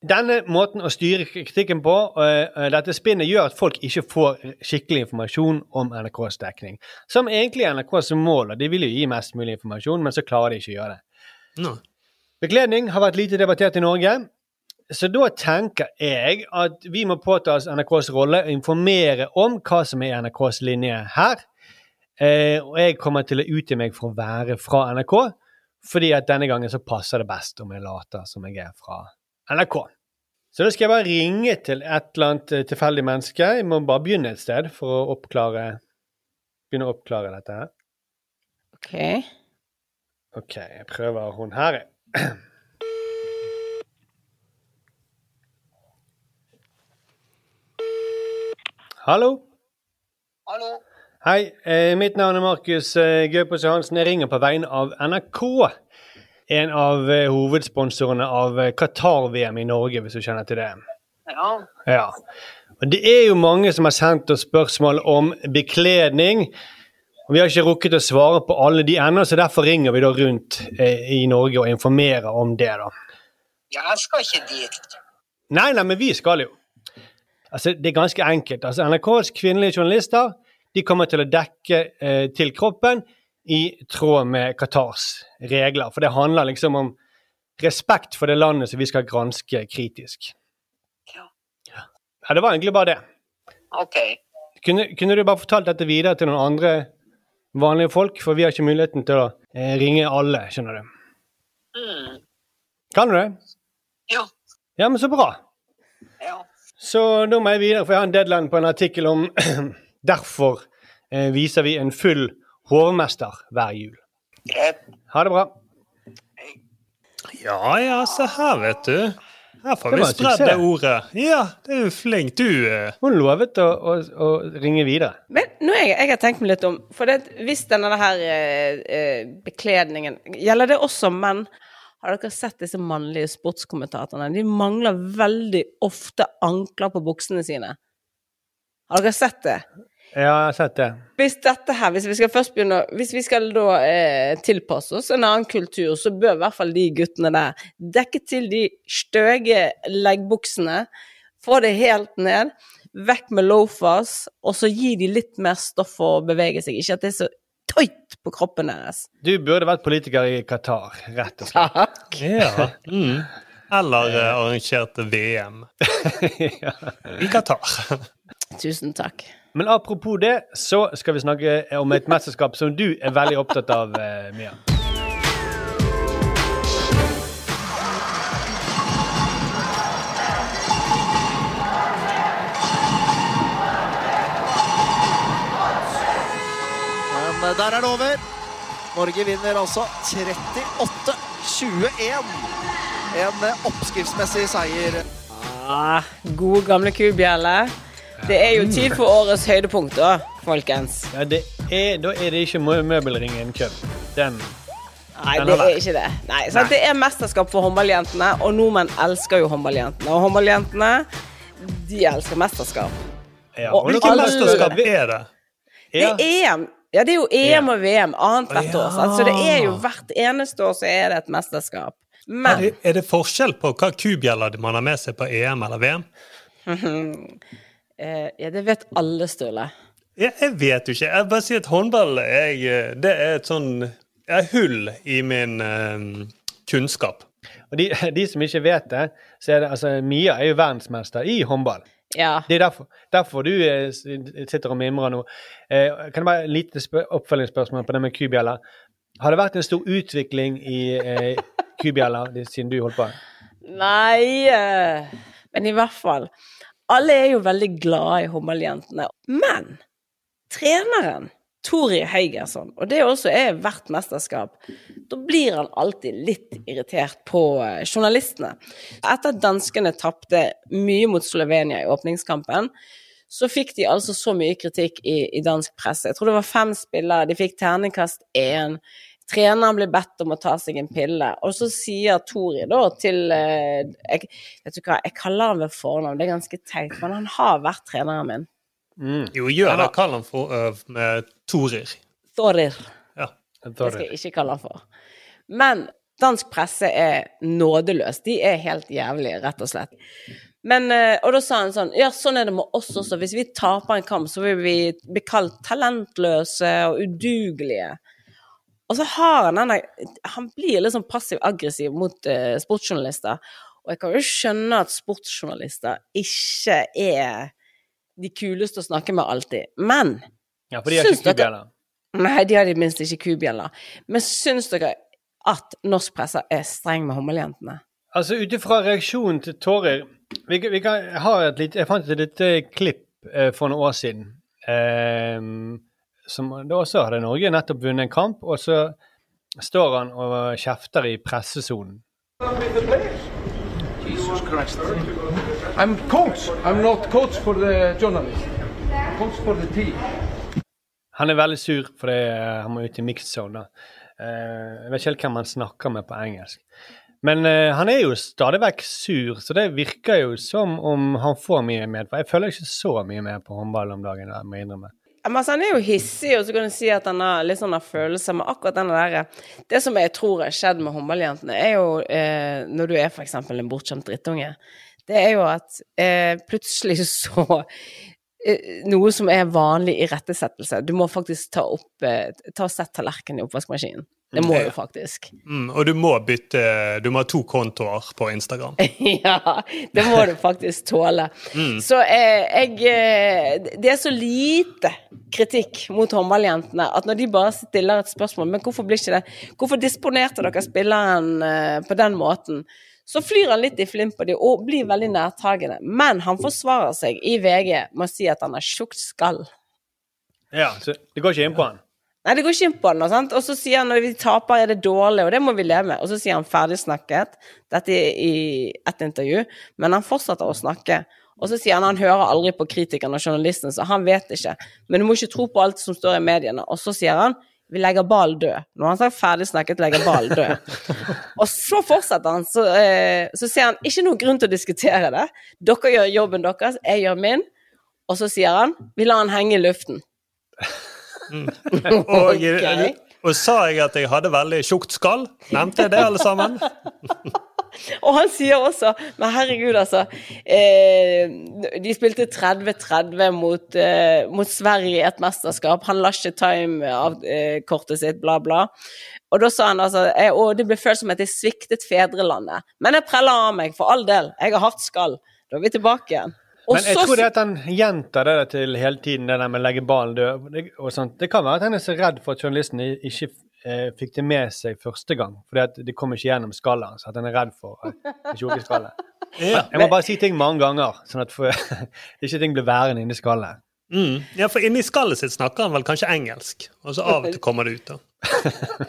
Denne måten å styre kritikken på, eh, dette spinnet, gjør at folk ikke får skikkelig informasjon om NRKs dekning. Som egentlig er NRKs mål, og de vil jo gi mest mulig informasjon, men så klarer de ikke å gjøre det. No. Bekledning har vært lite debattert i Norge. Så da tenker jeg at vi må påta oss NRKs rolle og informere om hva som er NRKs linje her. Eh, og jeg kommer til å utgi meg for å være fra NRK, fordi at denne gangen så passer det best om jeg later som jeg er fra NRK. Så da skal jeg bare ringe til et eller annet eh, tilfeldig menneske. Jeg må bare begynne et sted for å oppklare, begynne å oppklare dette her. OK. OK, jeg prøver hun her. Hallo? Hallo? Hei, eh, mitt navn er Markus eh, Gaupås Johansen. Jeg ringer på vegne av NRK. En av eh, hovedsponsorene av eh, Qatar-VM i Norge, hvis du kjenner til det. Ja. Ja. Og det er jo mange som har sendt oss spørsmål om bekledning. Og Vi har ikke rukket å svare på alle de ennå, så derfor ringer vi da rundt eh, i Norge og informerer om det. da. Jeg skal ikke dit. Nei, nei, men vi skal jo. Altså, Det er ganske enkelt. Altså, NRKs kvinnelige journalister de kommer til å dekke eh, til kroppen i tråd med Qatars regler. For det handler liksom om respekt for det landet som vi skal granske kritisk. Ja. Ja, Det var egentlig bare det. Ok. Kunne, kunne du bare fortalt dette videre til noen andre vanlige folk? For vi har ikke muligheten til å eh, ringe alle, skjønner du. Mm. Kan du det? Ja. Ja, men så bra. Ja. Så da må jeg videre, for jeg har en deadline på en artikkel om Derfor eh, viser vi en full hovmester hver jul. Ha det bra. Ja ja, se her, vet du. Her får vi spredd det ordet. Ja, det er jo flink. Du eh, Hun lovet å, å, å ringe videre. Men nå jeg, jeg har tenkt meg litt om For det, hvis denne her eh, eh, bekledningen Gjelder det også menn? Har dere sett disse mannlige sportskommentatorene? De mangler veldig ofte ankler på buksene sine. Har dere sett det? Ja, jeg har sett det. Hvis dette her, hvis vi skal først begynne Hvis vi skal da eh, tilpasse oss en annen kultur, så bør i hvert fall de guttene der dekke til de støge leggbuksene. Få det helt ned. Vekk med loafers, og så gi de litt mer stoff å bevege seg. Ikke at det er så tight på kroppen deres. Du burde vært politiker i Qatar, rett og slett. Takk. Ja. Mm. Eller eh, arrangert VM i Qatar. Tusen takk. Men apropos det, så skal vi snakke om et mesterskap som du er veldig opptatt av, eh, Mia. Men eh, der er det over. Norge vinner altså 38-21. En eh, oppskriftsmessig seier. Ah, god gamle kubjelle. Det er jo tid for årets høydepunkt, da, folkens. Ja, det er, da er det ikke møbelringen kjøpt. Den Nei, det er ikke det. Nei, sant? Det er mesterskap for håndballjentene, og nordmenn elsker jo håndballjentene. Og håndballjentene, de elsker mesterskap. ja, Og Hvilket mesterskap er det? Det er EM. Ja, det er jo EM og VM annethvert år. Så Så det er jo hvert eneste år så er det et mesterskap. Er det, er det forskjell på hva kubjeller man har med seg på EM eller VM? eh, Ja, det vet alle, Sturle. Jeg, jeg vet jo ikke. Jeg bare sier at håndball jeg, eh, det er et sånn jeg er hull i min eh, kunnskap. Og de, de som ikke vet det, så er det altså Mia er jo verdensmester i håndball. Ja. Det er derfor, derfor du eh, sitter og mimrer nå. Eh, kan det være et lite oppfølgingsspørsmål på det med kubjeller? Har det vært en stor utvikling i eh, kubjeller siden du holdt på? Nei Men i hvert fall. Alle er jo veldig glade i håndballjentene. Men treneren, Tori Heigerson, og det også er hvert mesterskap, da blir han alltid litt irritert på eh, journalistene. Etter at danskene tapte mye mot Slovenia i åpningskampen, så fikk de altså så mye kritikk i, i dansk presse. Jeg tror det var fem spillere, de fikk terningkast én. Treneren blir bedt om å ta seg en pille, og så sier Tori da til eh, jeg, Vet du hva, jeg kaller han ved fornavn, det er ganske teit, men han har vært treneren min. Jo, gjør det. Kall han for øh, med Torir. Torir. Ja. Det skal jeg ikke kalle han for. Men dansk presse er nådeløs. De er helt jævlige, rett og slett. Men, eh, og da sa han sånn Ja, sånn er det med oss også. Hvis vi taper en kamp, så vil vi bli kalt talentløse og udugelige. Og så har han denne Han blir litt sånn passiv-aggressiv mot uh, sportsjournalister. Og jeg kan jo skjønne at sportsjournalister ikke er de kuleste å snakke med alltid. Men Ja, for de har ikke kubjeller. Nei, de har i det minste ikke kubjeller. Men syns dere at norsk presse er streng med håndballjentene? Altså, ut ifra reaksjonen til Tårer vi, vi kan, jeg, lite, jeg fant et lite klipp eh, for noen år siden. Eh, som, da også hadde Norge nettopp vunnet en kamp, og så står han og kjefter i pressesonen. Jesus Christ. I'm coach. I'm not coach for the journalist. Coach for the team. Han er veldig sur fordi eh, han må ut i mixed zone. Eh, jeg vet ikke helt hvem han snakker med på engelsk. Men eh, han er jo stadig vekk sur, så det virker jo som om han får mye med. Jeg følger ikke så mye med på håndball om dagen, jeg må innrømme. Men altså, han er jo hissig, og så kan du si at han har litt sånne følelser, men akkurat den der Det som jeg tror har skjedd med håndballjentene, er jo eh, når du er eksempel en bortskjemt drittunge, det er jo at eh, plutselig så Noe som er vanlig irettesettelse. Du må faktisk ta opp eh, Ta og sette tallerkenen i oppvaskmaskinen. Det må du faktisk. Mm, og du må bytte Du må ha to kontoer på Instagram. ja, det må du faktisk tåle. Mm. Så eh, jeg eh, Det er så lite kritikk mot håndballjentene at når de bare stiller et spørsmål Men hvorfor blir ikke det Hvorfor disponerte dere spilleren eh, på den måten? Så flyr han litt i flint på dem og blir veldig nærtagende. Men han forsvarer seg i VG med å si at han har tjukt skall. Ja, så det går ikke inn på han. Nei, det går ikke inn på han. Sant? Og så sier han når vi taper, er det dårlig, og det må vi leve med. Og så sier han ferdigsnakket. Dette i et intervju. Men han fortsetter å snakke. Og så sier han han hører aldri på kritikeren og journalisten, så han vet ikke. Men du må ikke tro på alt som står i mediene. Og så sier han vi legger ballen død. Nå har han sagt ferdig snakket, legger ballen død. og så fortsetter han, så, eh, så sier han ikke noen grunn til å diskutere det. Dere gjør jobben deres, jeg gjør min. Og så sier han vi lar han henge i luften. Og, Ok. og sa jeg at jeg hadde veldig tjukt skall? Nevnte jeg det, alle sammen? Og han sier også Men herregud, altså. Eh, de spilte 30-30 mot, eh, mot Sverige i et mesterskap. Han la ikke time av eh, kortet sitt, bla, bla. Og da sa han altså Og det ble følt som at jeg sviktet fedrelandet. Men jeg preller av meg, for all del. Jeg har hardt skall. Da er vi tilbake igjen. Men jeg så tror det at han gjentar det til hele tiden, det der med å legge ballen død. Og sånt. det kan være at han er så redd for at journalisten ikke eh, fikk det med seg første gang. For det kom ikke gjennom skallet hans. At han er redd for at det tjukke skallet. Ja. Jeg må bare si ting mange ganger, sånn at for, ikke ting blir værende inni skallet. Mm. Ja, for inni skallet sitt snakker han vel kanskje engelsk, og så av og til kommer det ut, da.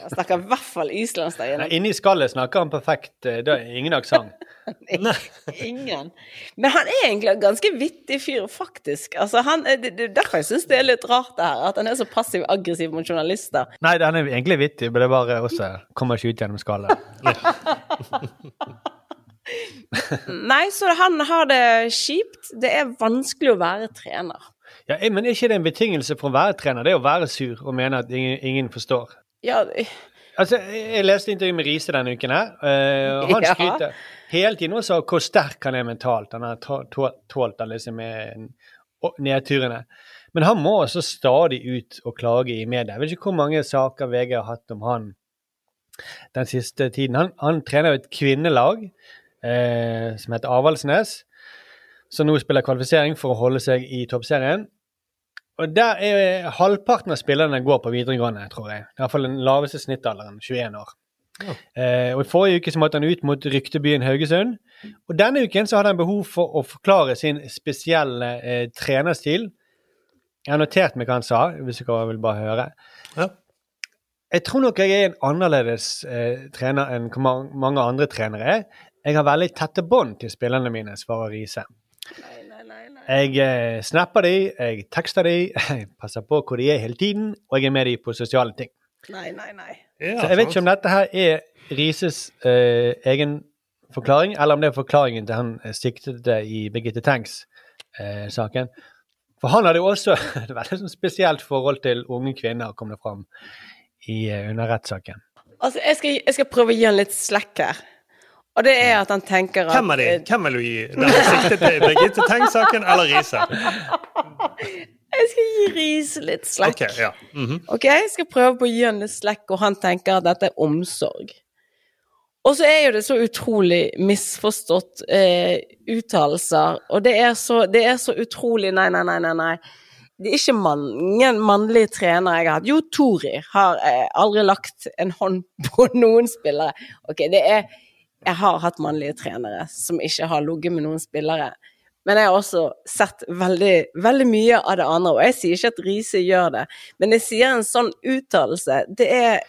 Han snakker i hvert fall islandsk der inne. inni skallet snakker han perfekt eh, Det er ingen aksent. Ingen. Men han er egentlig en ganske vittig fyr, faktisk. Altså, han, er- det, det er derfor jeg syns det er litt rart det her, at han er så passiv-aggressiv mot journalister. Nei, han er egentlig vittig, men det er bare også kommer ikke ut gjennom skallet. Nei, så han har det kjipt. Det er vanskelig å være trener. Ja, men er ikke det en betingelse for å være trener? Det er å være sur og mene at ingen, ingen forstår. Ja, det... Altså, Jeg leste intervju med Riise denne uken, her, eh, og han Ja. skryter hele tiden også av hvor sterk han er mentalt. Han har tå- tå- tålt alle disse med- nedturene. Men han må også stadig ut og klage i media. Jeg vet ikke hvor mange saker VG har hatt om han den siste tiden. Han, han trener jo et kvinnelag eh, som heter Avaldsnes, som nå spiller kvalifisering for å holde seg i toppserien. Og der er halvparten av spillerne går på videregående, tror jeg. I hvert fall den laveste snittalderen, 21 år. Eh, og I forrige uke så måtte han ut mot ryktebyen Haugesund. Og denne uken så hadde han behov for å forklare sin spesielle eh, trenerstil. Jeg har notert meg hva han sa, hvis dere vil bare høre. Ja. Jeg tror nok jeg er en annerledes eh, trener enn mange andre trenere er. Jeg har veldig tette bånd til spillerne mine, svarer Riise. Jeg eh, snapper de, jeg tekster de, jeg passer på hvor de er hele tiden, og jeg er med de på sosiale ting. Nei, nei, nei. Så jeg vet ikke om dette her er Rises eh, egen forklaring, eller om det er forklaringen til han eh, siktede i Birgitte Tengs-saken. For han hadde jo også et veldig spesielt forhold til unge kvinner, kom det fram i, eh, under rettssaken. Altså, jeg skal, jeg skal prøve å gi han litt slekk her. Og det er at han tenker at Hvem er de? Hvem vil du gi? Den siktet til Birgitte Tengs-saken eller Riise? Jeg skal gi Riise litt slekk. Ok, ja. Mhm. Ok, jeg skal prøve på å gi han litt slekk, og han tenker at dette er omsorg. Og så er jo det så utrolig misforstått eh, uttalelser, og det er, så, det er så utrolig Nei, nei, nei, nei. nei. Det er ikke mange mannlige trenere jeg har hatt. Jo, Tori har eh, aldri lagt en hånd på noen spillere. Ok, det er Jeg har hatt mannlige trenere som ikke har ligget med noen spillere. Men jeg har også sett veldig, veldig mye av det andre, og jeg sier ikke at Riise gjør det, men jeg sier en sånn uttalelse. Det er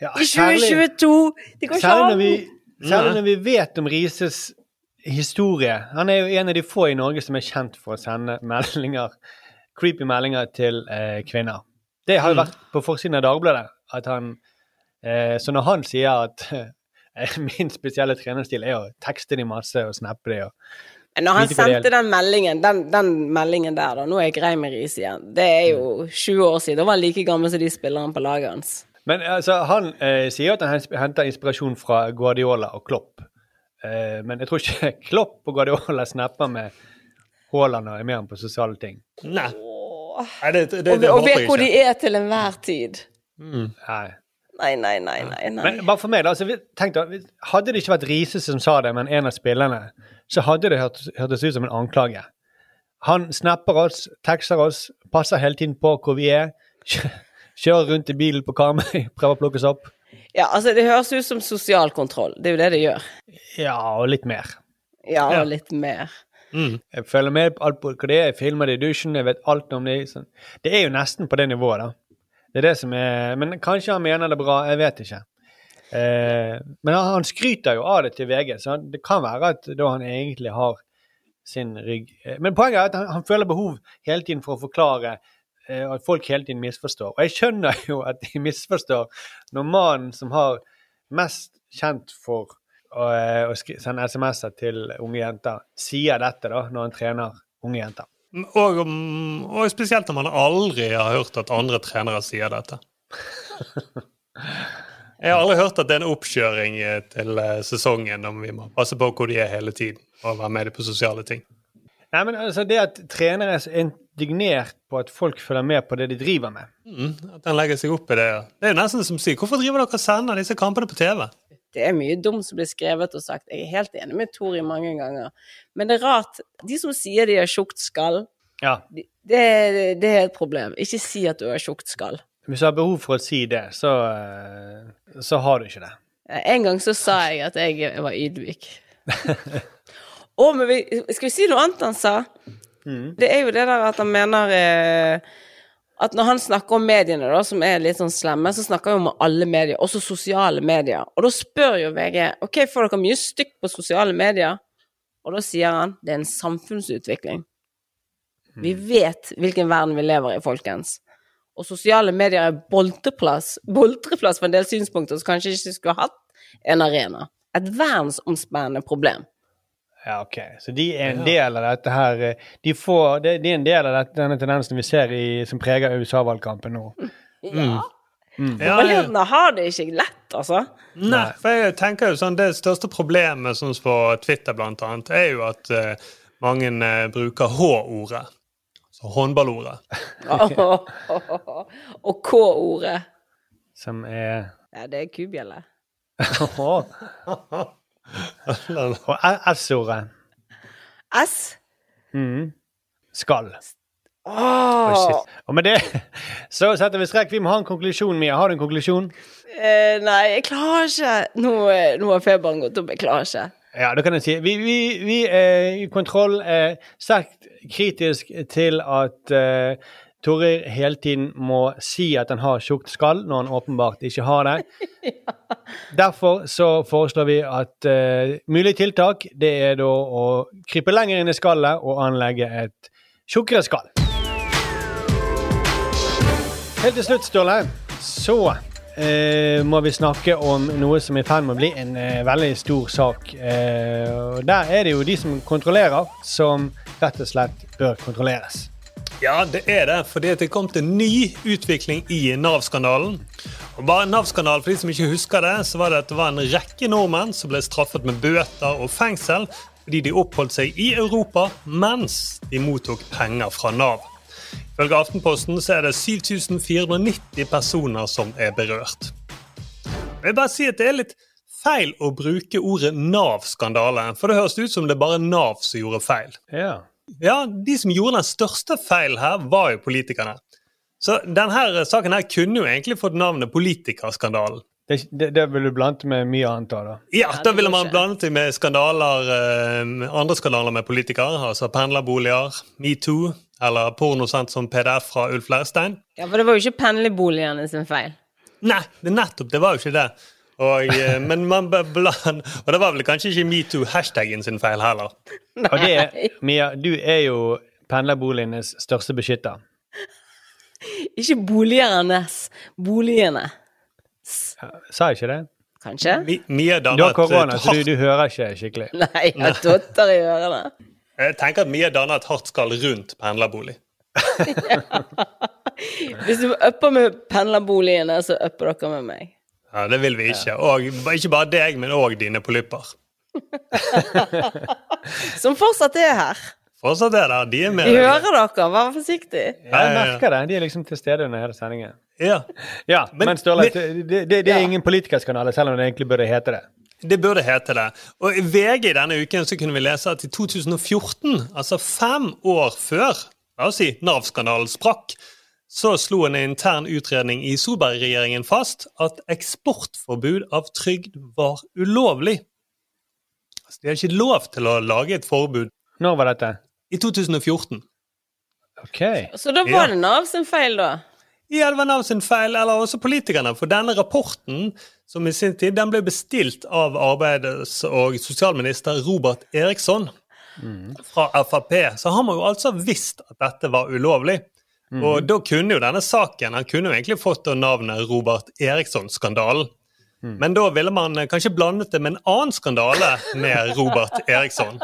Ja, i 2022! Det går ikke Særlig når an! vi, særlig når vi vet om Rises historie. Han er jo en av de få i Norge som er kjent for å sende meldinger, creepy meldinger til eh, kvinner. Det har jo Mm. vært på forsiden av Dagbladet. at han, eh, Så når han sier at min spesielle trenerstil er å tekste de masse og snappe de og Når han sendte den meldingen, den, den meldingen der, da, nå er jeg grei med Riise igjen, det er jo 20 år siden, da var han like gammel som de spillerne på laget hans. Men altså, han eh, sier at han henter inspirasjon fra Guardiola og Klopp. Eh, men jeg tror ikke Klopp og Guardiola snapper med Haaland og er med ham på sosiale ting. Nei. Nei, det, det, det, Og, og vet hvor de er til enhver tid. Nei. Nei, nei, nei, nei. nei. Men bare for meg, da. Altså, vi- tenk hadde det ikke vært Riise som sa det, men en av spillerne, så hadde det hørt, hørtes ut som en anklage. Han snapper oss, tekster oss, passer hele tiden på hvor vi er. Kjører rundt i bilen på Karmøy, prøver å plukke oss opp. Ja, altså, det høres ut som sosial kontroll. Det er jo det det gjør. Ja, og litt mer. Ja, Ja. og litt mer. Jeg følger med på alt på hva det er, jeg filmer det i dusjen, jeg vet alt om det. Sånn. Det er jo nesten på det nivået, da. Det er det som er Men kanskje han mener det bra, jeg vet ikke. Eh, men han, han skryter jo av det til VG, så det kan være at da han egentlig har sin rygg eh, Men poenget er at han, han føler behov hele tiden for å forklare, eh, at folk hele tiden misforstår. Og jeg skjønner jo at de misforstår når mannen som har mest kjent for å, eh, å sende SMS-er til unge jenter, sier dette da, når han trener unge jenter. Og, og spesielt når man aldri har hørt at andre trenere sier dette. Jeg har aldri hørt at det er en oppkjøring eh, til eh, sesongen om vi må passe på hvor de er hele tiden, og være med på sosiale ting. Nei, men altså Det at trenere er indignert på at folk følger med på det de driver med Mm, at den legger seg opp i det. Det er jo nesten som å si Hvorfor driver dere og sender disse kampene på TV? Det er mye dumt som blir skrevet og sagt. Jeg er helt enig med Tori mange ganger. Men det er rart. De som sier de har tjukt skall, Ja. de- det, det er et problem. Ikke si at du har tjukt skall. Hvis du har behov for å si det, så, eh, så har du ikke det. En gang så sa jeg at jeg var ydmyk. Å, men vi, skal vi si noe annet han sa? Det er jo det der at han mener eh, At når han snakker om mediene, da, som er litt sånn slemme, så snakker han om alle medier, også sosiale medier. Og da spør jo VG OK, får dere mye stygt på sosiale medier? Og da sier han det er en samfunnsutvikling. Vi vet hvilken verden vi lever i, folkens. Og sosiale medier er boltreplass, boltreplass for en del synspunkter som kanskje ikke skulle hatt en arena. Et verdensomspennende problem. Ja, ok. Så de er en del av dette her eh, De, får, de, de er en del av dette, denne tendensen vi ser i, som preger USA-valgkampen nå. Ja. Mm. Overledende har det ikke lett, altså. Nei, for jeg tenker jo sånn, Det største problemet sånn som på Twitter blant annet, er jo at uh, mange uh, bruker H-ordet. Så håndballordet. Og K-ordet. Som er Ja, det er kubjelle. Og S-ordet. S. Mm. Skal. Åh. Og med det så setter vi strekk. Vi må ha en konklusjon, Mia. Har du en konklusjon? Eh, nei, jeg klarer ikke. Nå, eh, nå har feberen gått opp. Jeg klarer ikke. Ja, da kan jeg si Vi, vi, vi er i kontroll er sterkt kritisk til at uh, hele tiden må si at han har tjukt skall, når han åpenbart ikke har det. Derfor så foreslår vi at uh, mulig tiltak det er da å krype lenger inn i skallet og anlegge et tjukkere skall. Helt til slutt, Ståle, så uh, må vi snakke om noe som er i ferd med å bli en uh, veldig stor sak. Uh, der er det jo de som kontrollerer, som rett og slett bør kontrolleres. Ja, det er det, fordi det kom til ny utvikling i Nav-skandalen. Og bare Nav-skandalen, for de som ikke husker det, så var det at det var en rekke nordmenn som ble straffet med bøter og fengsel fordi de oppholdt seg i Europa mens de mottok penger fra Nav. Ifølge Aftenposten så er det 7490 personer som er berørt. Jeg vil bare si at det er litt feil å bruke ordet Nav-skandale, for det høres ut som det er bare Nav som gjorde feil. Ja. Ja, De som gjorde den største feilen her, var jo politikerne. Så denne saken her kunne jo egentlig fått navnet Politikerskandalen. Det, det, det vil du blande med mye annet av, da. Ja, da ville man blandet det med skandaler, eh, andre skandaler med politikere. Altså pendlerboliger, metoo eller porno sendt som PDF fra Ulf Leirstein. Ja, for det var jo ikke pendlerboligene sin feil. Nei, det nettopp, det var jo ikke det. Og, eh, men man bland, og det var vel kanskje ikke metoo-hashtagen sin feil heller. Og det, Mia, du er jo pendlerboligenes største beskytter. Ikke boligernes. boligene. Sa jeg ikke det? Kanskje? Mi, Mia Du har korona, så du, du hører ikke skikkelig. Nei, jeg totter i ørene. Jeg tenker at Mia danner et hardt skall rundt pendlerbolig. Hvis du upper med pendlerboligene, så upper dere med meg. Ja, Det vil vi ikke. Og ikke bare deg, men òg dine polypper. Som fortsatt er her. Fortsatt er der. De er med. De hører dere, vær forsiktig. Ja, jeg merker det. De er liksom til stede under hele sendingen. Ja. Ja, men, Men- Ståle, det, det, det er ingen politikerskandale, selv om det egentlig burde hete det. Det burde hete det. Og i VG denne uken så kunne vi lese at i 2014, altså fem år før la oss si, Nav-skandalen sprakk, så slo en intern utredning i Solberg-regjeringen fast at eksportforbud av trygd var ulovlig. Altså, de har ikke lov til å lage et forbud. Når var dette? I 2014. Ok. Så da Ja. var det Nav sin feil, da? Ja, det var Nav sin feil, eller også politikerne. For denne rapporten, som i sin tid, den ble bestilt av arbeids- og sosialminister Robert Eriksson fra Frp. Så han man jo altså visst at dette var ulovlig. Og da kunne jo denne saken Han kunne jo egentlig fått navnet Robert Eriksson-skandalen. Men da ville man eh, kanskje blandet det med en annen skandale med Robert Eriksson.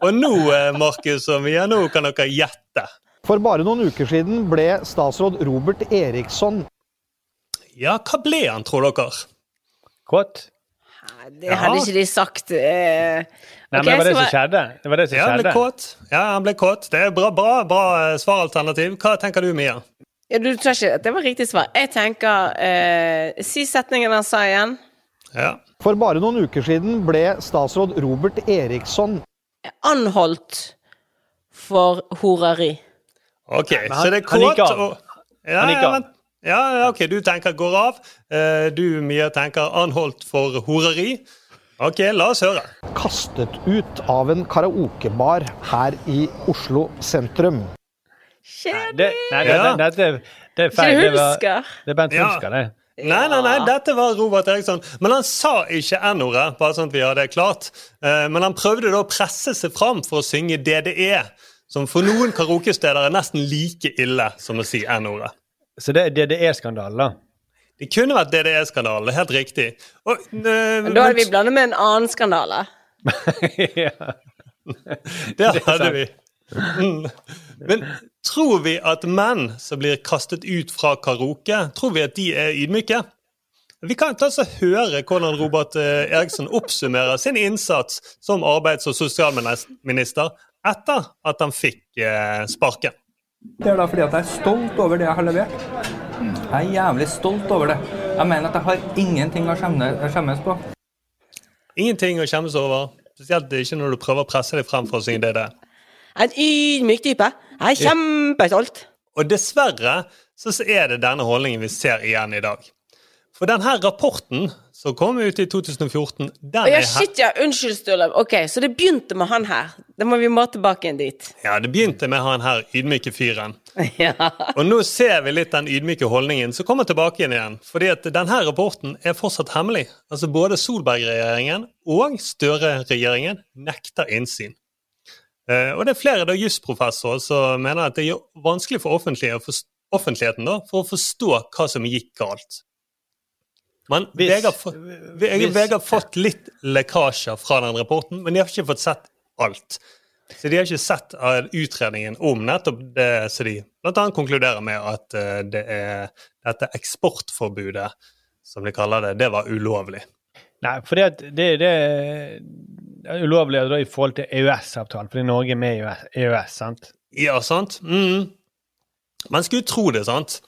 Og nå, eh, Markus og Mia, nå kan dere gjette. For bare noen uker siden ble statsråd Robert Eriksson Ja, hva ble han, tror dere? Kåt? Det hadde ikke de sagt. Eh. Nei, okay, men det var det så som skjedde. Det var det som Ja, han ble skjedde. kåt. Ja, han ble kåt. Det er bra, bra, bra eh, svaralternativ. Hva tenker du, Mia? Ja, du tror ikke at det var riktig svar? Jeg tenker eh, Si setningen han sa igjen. Ja. For bare noen uker siden ble statsråd Robert Eriksson Anholdt for horeri. Ok, han- så det er han gikk kåt av. og ja, Han gikk ja, av. men- ja, ja, ok, du tenker går av. Eh, Du, Mia, tenker anholdt for horeri. Ok, la oss høre. Kastet ut av en karaokebar her i Oslo sentrum. Det, nei, det, Ja. det, det, det er feil. det var, det er Bent Ja. Hulsker, det. Nei, nei, nei, dette var Robert Eriksson. Men han sa ikke N-ordet, bare sånn at vi har det klart. Eh, Men han prøvde da å presse seg fram for å synge DDE, som for noen karaokesteder er nesten like ille som å si N-ordet. Så det er DDE-skandalen, da. Det kunne vært DDE-skandalen, helt riktig. Og, øh, Men da hadde vi blandet med en annen skandale. ja. Det hadde vi. Mm. Men tror vi at menn som blir kastet ut fra karaoke, tror vi at de er ydmyke? Vi kan ta oss og høre hvordan Robert eh, Eriksson oppsummerer sin innsats som arbeids- og sosialminister etter at han fikk eh, sparken. Det er da fordi at jeg er stolt over det jeg har levert. Jeg er jævlig stolt over det. Jeg mener at jeg har ingenting å skjemmes på. Ingenting å skjemmes over. Spesielt ikke når du prøver å presse deg frem for å synge DDE. En ydmyk type. Jeg er kjempestolt. Og dessverre så er det denne holdningen vi ser igjen i dag. For denne rapporten som kom ut i 2014, den ja, shit, ja. Unnskyld, Sturlev. Ok, så det begynte med han her. Da må vi må tilbake igjen dit. Ja, det begynte med han her ydmyke fyren. Ja. Og nå ser vi litt den ydmyke holdningen som kommer tilbake igjen igjen. Fordi at denne rapporten er fortsatt hemmelig. Altså Både Solberg-regjeringen og Støre-regjeringen nekter innsyn. Eh, og det er flere jusprofessorer som mener at det er vanskelig for, offentligheten da, for å forstå hva som gikk galt. Men Hvis- jeg, har, fått, jeg, hvis- jeg har fått litt lekkasjer fra den rapporten, men de har ikke fått sett alt. Så de har ikke sett utredningen om nettopp det som de bl.a. konkluderer med at eh, det er dette eksportforbudet, som de kaller det, det var ulovlig. Nei, for det, det, det er ulovlig da, i forhold til EØS-avtalen, fordi Norge er med i EØS, EØS sant? Ja, sant? Mm. Man skulle tro det, sant?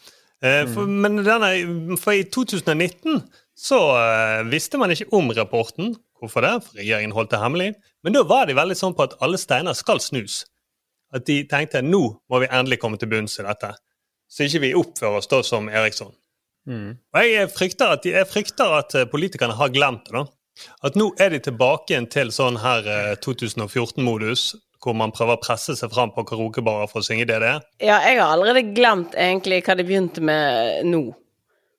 Eh, for, Men denne, for i 2019 så eh, visste man ikke om rapporten. Hvorfor det? For regjeringen holdt det hemmelig. Men da var de veldig sånn på at alle steiner skal snus. At de tenkte nå må vi endelig komme til bunns i dette. Så ikke vi oppfører oss da som Eriksson. Og jeg frykter at, de, jeg frykter at eh, politikerne har glemt det. da. At nå er de tilbake igjen til sånn her eh, 2014-modus, hvor man prøver å presse seg fram på karaokebarer for å synge DDE. Ja, jeg har allerede glemt egentlig hva det begynte med nå.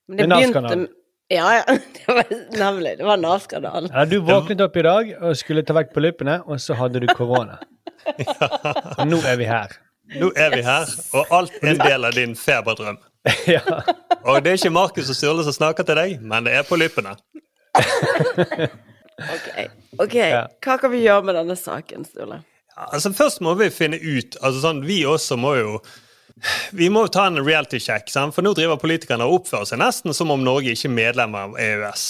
Men det Med begynte Nav-skandalen. Ja, ja. Det var nemlig. Det var Nav-skandalen. Ja, du våknet opp i dag og skulle ta vekk polyppene, og så hadde du korona. Og nå er vi her. Nå er vi her, og alt er en del av din feberdrøm. ja. Og det er ikke Markus og Sturle som snakker til deg, men det er polyppene. Ok, ok. Hva kan vi gjøre med denne saken, Sturle? Altså Først må vi finne ut altså sånn, Vi også må jo vi må ta en reality check, sant? for nå driver politikerne og oppfører seg nesten som om Norge ikke er medlem av EØS.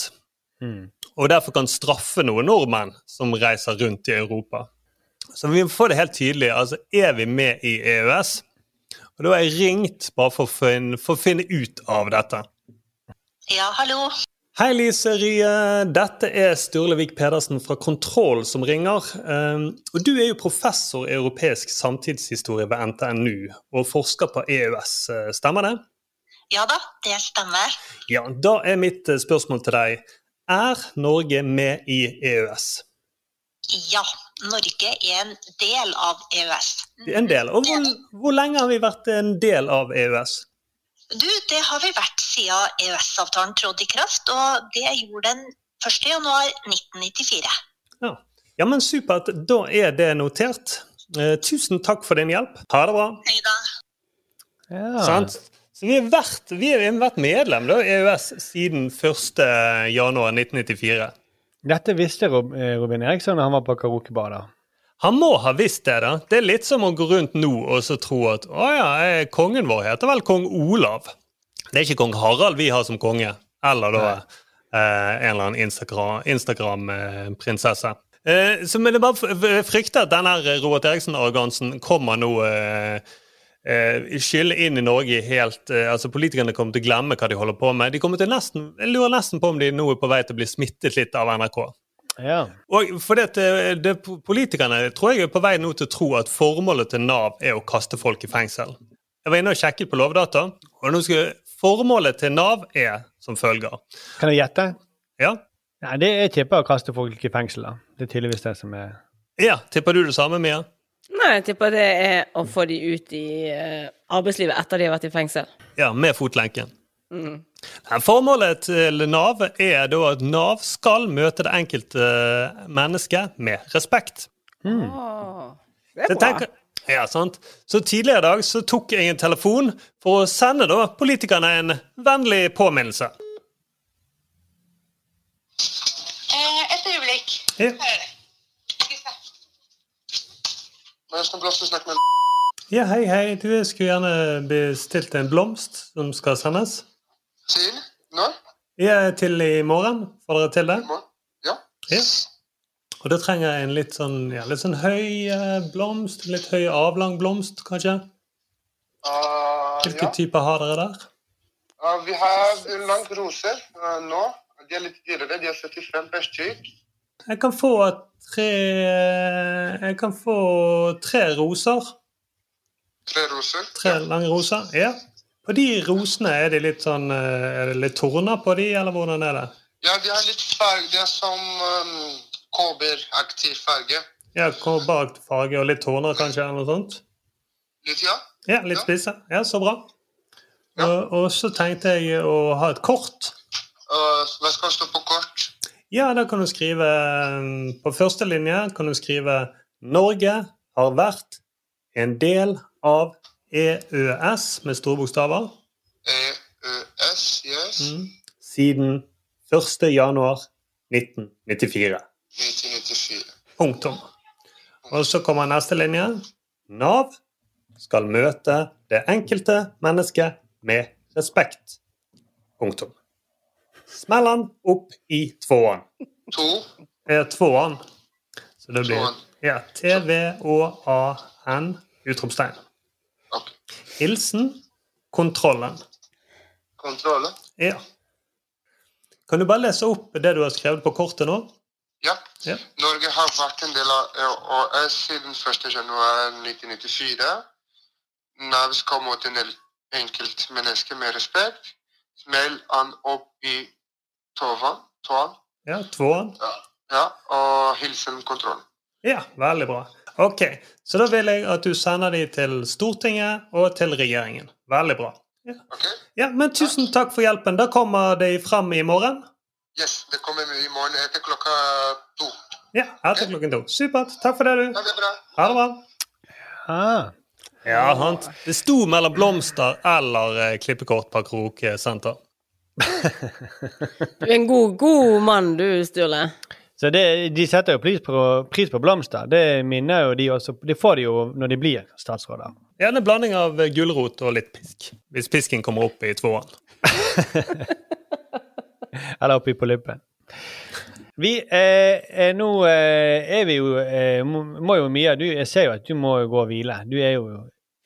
Og derfor kan straffe noen nordmenn som reiser rundt i Europa. Så vi må få det helt tydelig. altså Er vi med i EØS? Og da har jeg ringt bare for å finne, for å finne ut av dette. Ja, hallo. Hei, Lise Rie. Dette er Sturlevik Pedersen fra Kontroll som ringer. Um, og du er jo professor i europeisk samtidshistorie ved NTNU og forsker på EØS. eh, Stemmer det? Ja da, det stemmer. Ja, Da er mitt eh, spørsmål til deg. Er Norge med i EØS? Ja, Norge er en del av EØS. En del. Og hvor, hvor lenge har vi vært en del av EØS? Du, det har vi vært siden EØS-avtalen trådte i kraft, og det gjorde den 1. januar 1994. Ja. ja, men supert. Da er det notert. Eh, tusen takk for din hjelp. Ha det bra. Hei da. Ja. Sant? Så vi har vært, vi har vært medlem da, i EØS siden 1.1.1994. Dette visste eh, Robin Eriksson da han var på karaokebar. Han må ha visst det. da. Det er litt som å gå rundt nå og så tro at å ja, eh, kongen vår heter vel kong Olav. Det er ikke kong Harald vi har som konge. Eller da eh, en eller annen Instagram- Instagram-prinsesse. Eh, så men jeg bare frykter at denne her Robert Eriksen-arrogansen kommer nå eh, eh, skylle inn i Norge helt eh, altså Politikerne kommer til å glemme hva de holder på med. De kommer til nesten, Jeg lurer nesten på om de nå er på vei til å bli smittet litt av NRK. Ja. Og for det, det, det, Politikerne tror jeg er på vei nå til å tro at formålet til Nav er å kaste folk i fengsel. Jeg var inne og sjekket på Lovdata, og nå skal, formålet til Nav er som følger. Kan jeg gjette? Ja, Nei, det er tipper å kaste folk i fengsel, da. Det er tydeligvis det som er Ja, tipper du det samme, Mia? Nei, jeg tipper det er å få de ut i eh, arbeidslivet etter de har vært i fengsel. Ja, med fotlenken. Mm. Formålet til Nav er da at Nav skal møte det enkelte mennesket med respekt. Åh, det er bra. tenker- ja, sant? Så tidligere i dag så tok jeg en telefon for å sende da politikerne en vennlig påminnelse. Eh, et øyeblikk. Ja. Ja, hei, hei. Du skulle gjerne bestilt en blomst som skal sendes. Til? Når? Ja, til i morgen. Får dere til det? Ja. Ja. Og da trenger jeg en litt sånn, ja, litt sånn høy eh, blomst. Litt høy, avlang blomst, kanskje. Uh, Hvilke ja. typer har dere der? Uh, vi har lange roser uh, nå. De er litt dyrere. De er 75 per stykk. Jeg kan få tre Jeg kan få tre roser. Tre roser. Tre lange roser. Ja. På de rosene, er de litt sånn eh, Er det litt torner på de, eller hvordan er det? Ja, de har litt farge. De er som um, kobberaktig farge. Ja, kobberaktig farge og litt torner, kanskje, eller noe sånt? Litt, ja. Ja, litt spisse. Ja, så bra. Og, og så tenkte jeg å ha et kort. Uh, hva skal stå på kort? Ja, da kan du skrive mm, På første linje kan du skrive Norge har vært en del av EØS med store bokstaver EØS, yes. mm, siden 1. januar 1994. 1994. Punktum. Og så kommer neste linje. Nav skal møte det enkelte mennesket med respekt. Punktum. Smell den opp i tvåen. To. Eh, tvåen. Så det blir ja, T-V-Å-A-N utropstegn. Hilsen kontrollen. Kontrollen? Ja. Kan du bare lese opp det du har skrevet på kortet nå? Ja. Ja. Norge har vært en del av EØS siden 1. januar 1994. Nav skal mot en enkelt menneske med respekt. Smell an opp i tovan, toan, Ja, tvåen. ja, og hilsen kontroll. Ja, veldig bra. Ok, så da vil jeg at du sender de til Stortinget og til regjeringen. Veldig bra. Ja. ja, men tusen takk for hjelpen. Da kommer de frem i morgen. Yes, det kommer i morgen etter klokka to. Ja, etter klokken to. Supert. Takk for det, du. Ha det bra. Ha det bra. Ah. Ja, sant. Det sto mellom blomster eller eh, klippekort på karaokesenter. Du er en god, god mann, du, Sturle. Så det, de setter jo pris på, pris på blomster. Det minner jo de også Det får de jo når de blir statsråder. Gjerne er en blanding av eh, gulrot og litt pisk. Hvis pisken kommer opp i tvåen. Eller oppi på lippen. Vi eh, er nå eh, er vi jo eh, må, må jo mye. du, jeg ser jo at du må jo gå og hvile. Du er jo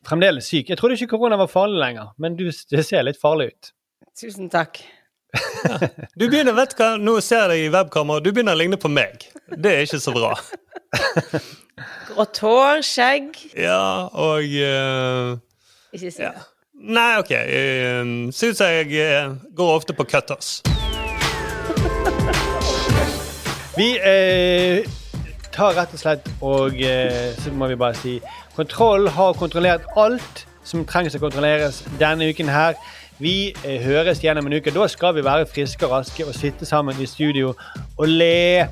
fremdeles syk. Jeg trodde ikke korona var farlig lenger, men du, det ser litt farlig ut. Tusen takk. Du begynner, vet hva, Nå ser jeg deg i webkamera, du begynner å ligne på meg. Det er ikke så bra. Grått hår, skjegg. Ja, og uh, Ikke si det. Nei, OK. Uh, Ser ut som jeg uh, går ofte på cutters. Vi eh, tar rett og slett og eh, så må vi bare si Kontroll har kontrollert alt som trengs å kontrolleres denne uken her. Vi eh, høres gjennom en uke. Da skal vi være friske og raske og sitte sammen i studio og le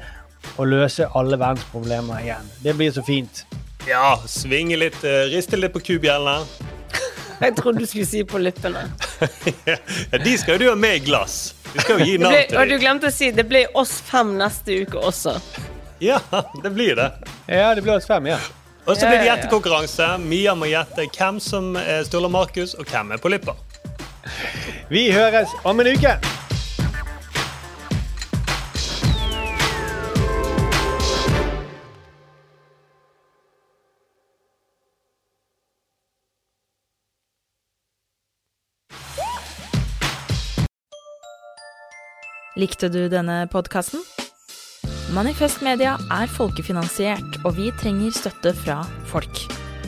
og løse alle verdens problemer igjen. Det blir så fint. Ja, svinge litt, eh, riste litt på kubjellene. Jeg trodde du skulle si på lippene. ja, de skal jo du ha med i glass. Vi skal jo gi navn til til og du glemte å si det blir oss fem neste uke også. Ja, det blir det. Ja, det blir oss fem, ja. Og så blir det gjettekonkurranse. Mia må gjette hvem som er Sturla Markus, og hvem er på Lippa. Vi høres om en uke. Likte du denne podkasten? Manifest Media er folkefinansiert, og vi trenger støtte fra folk.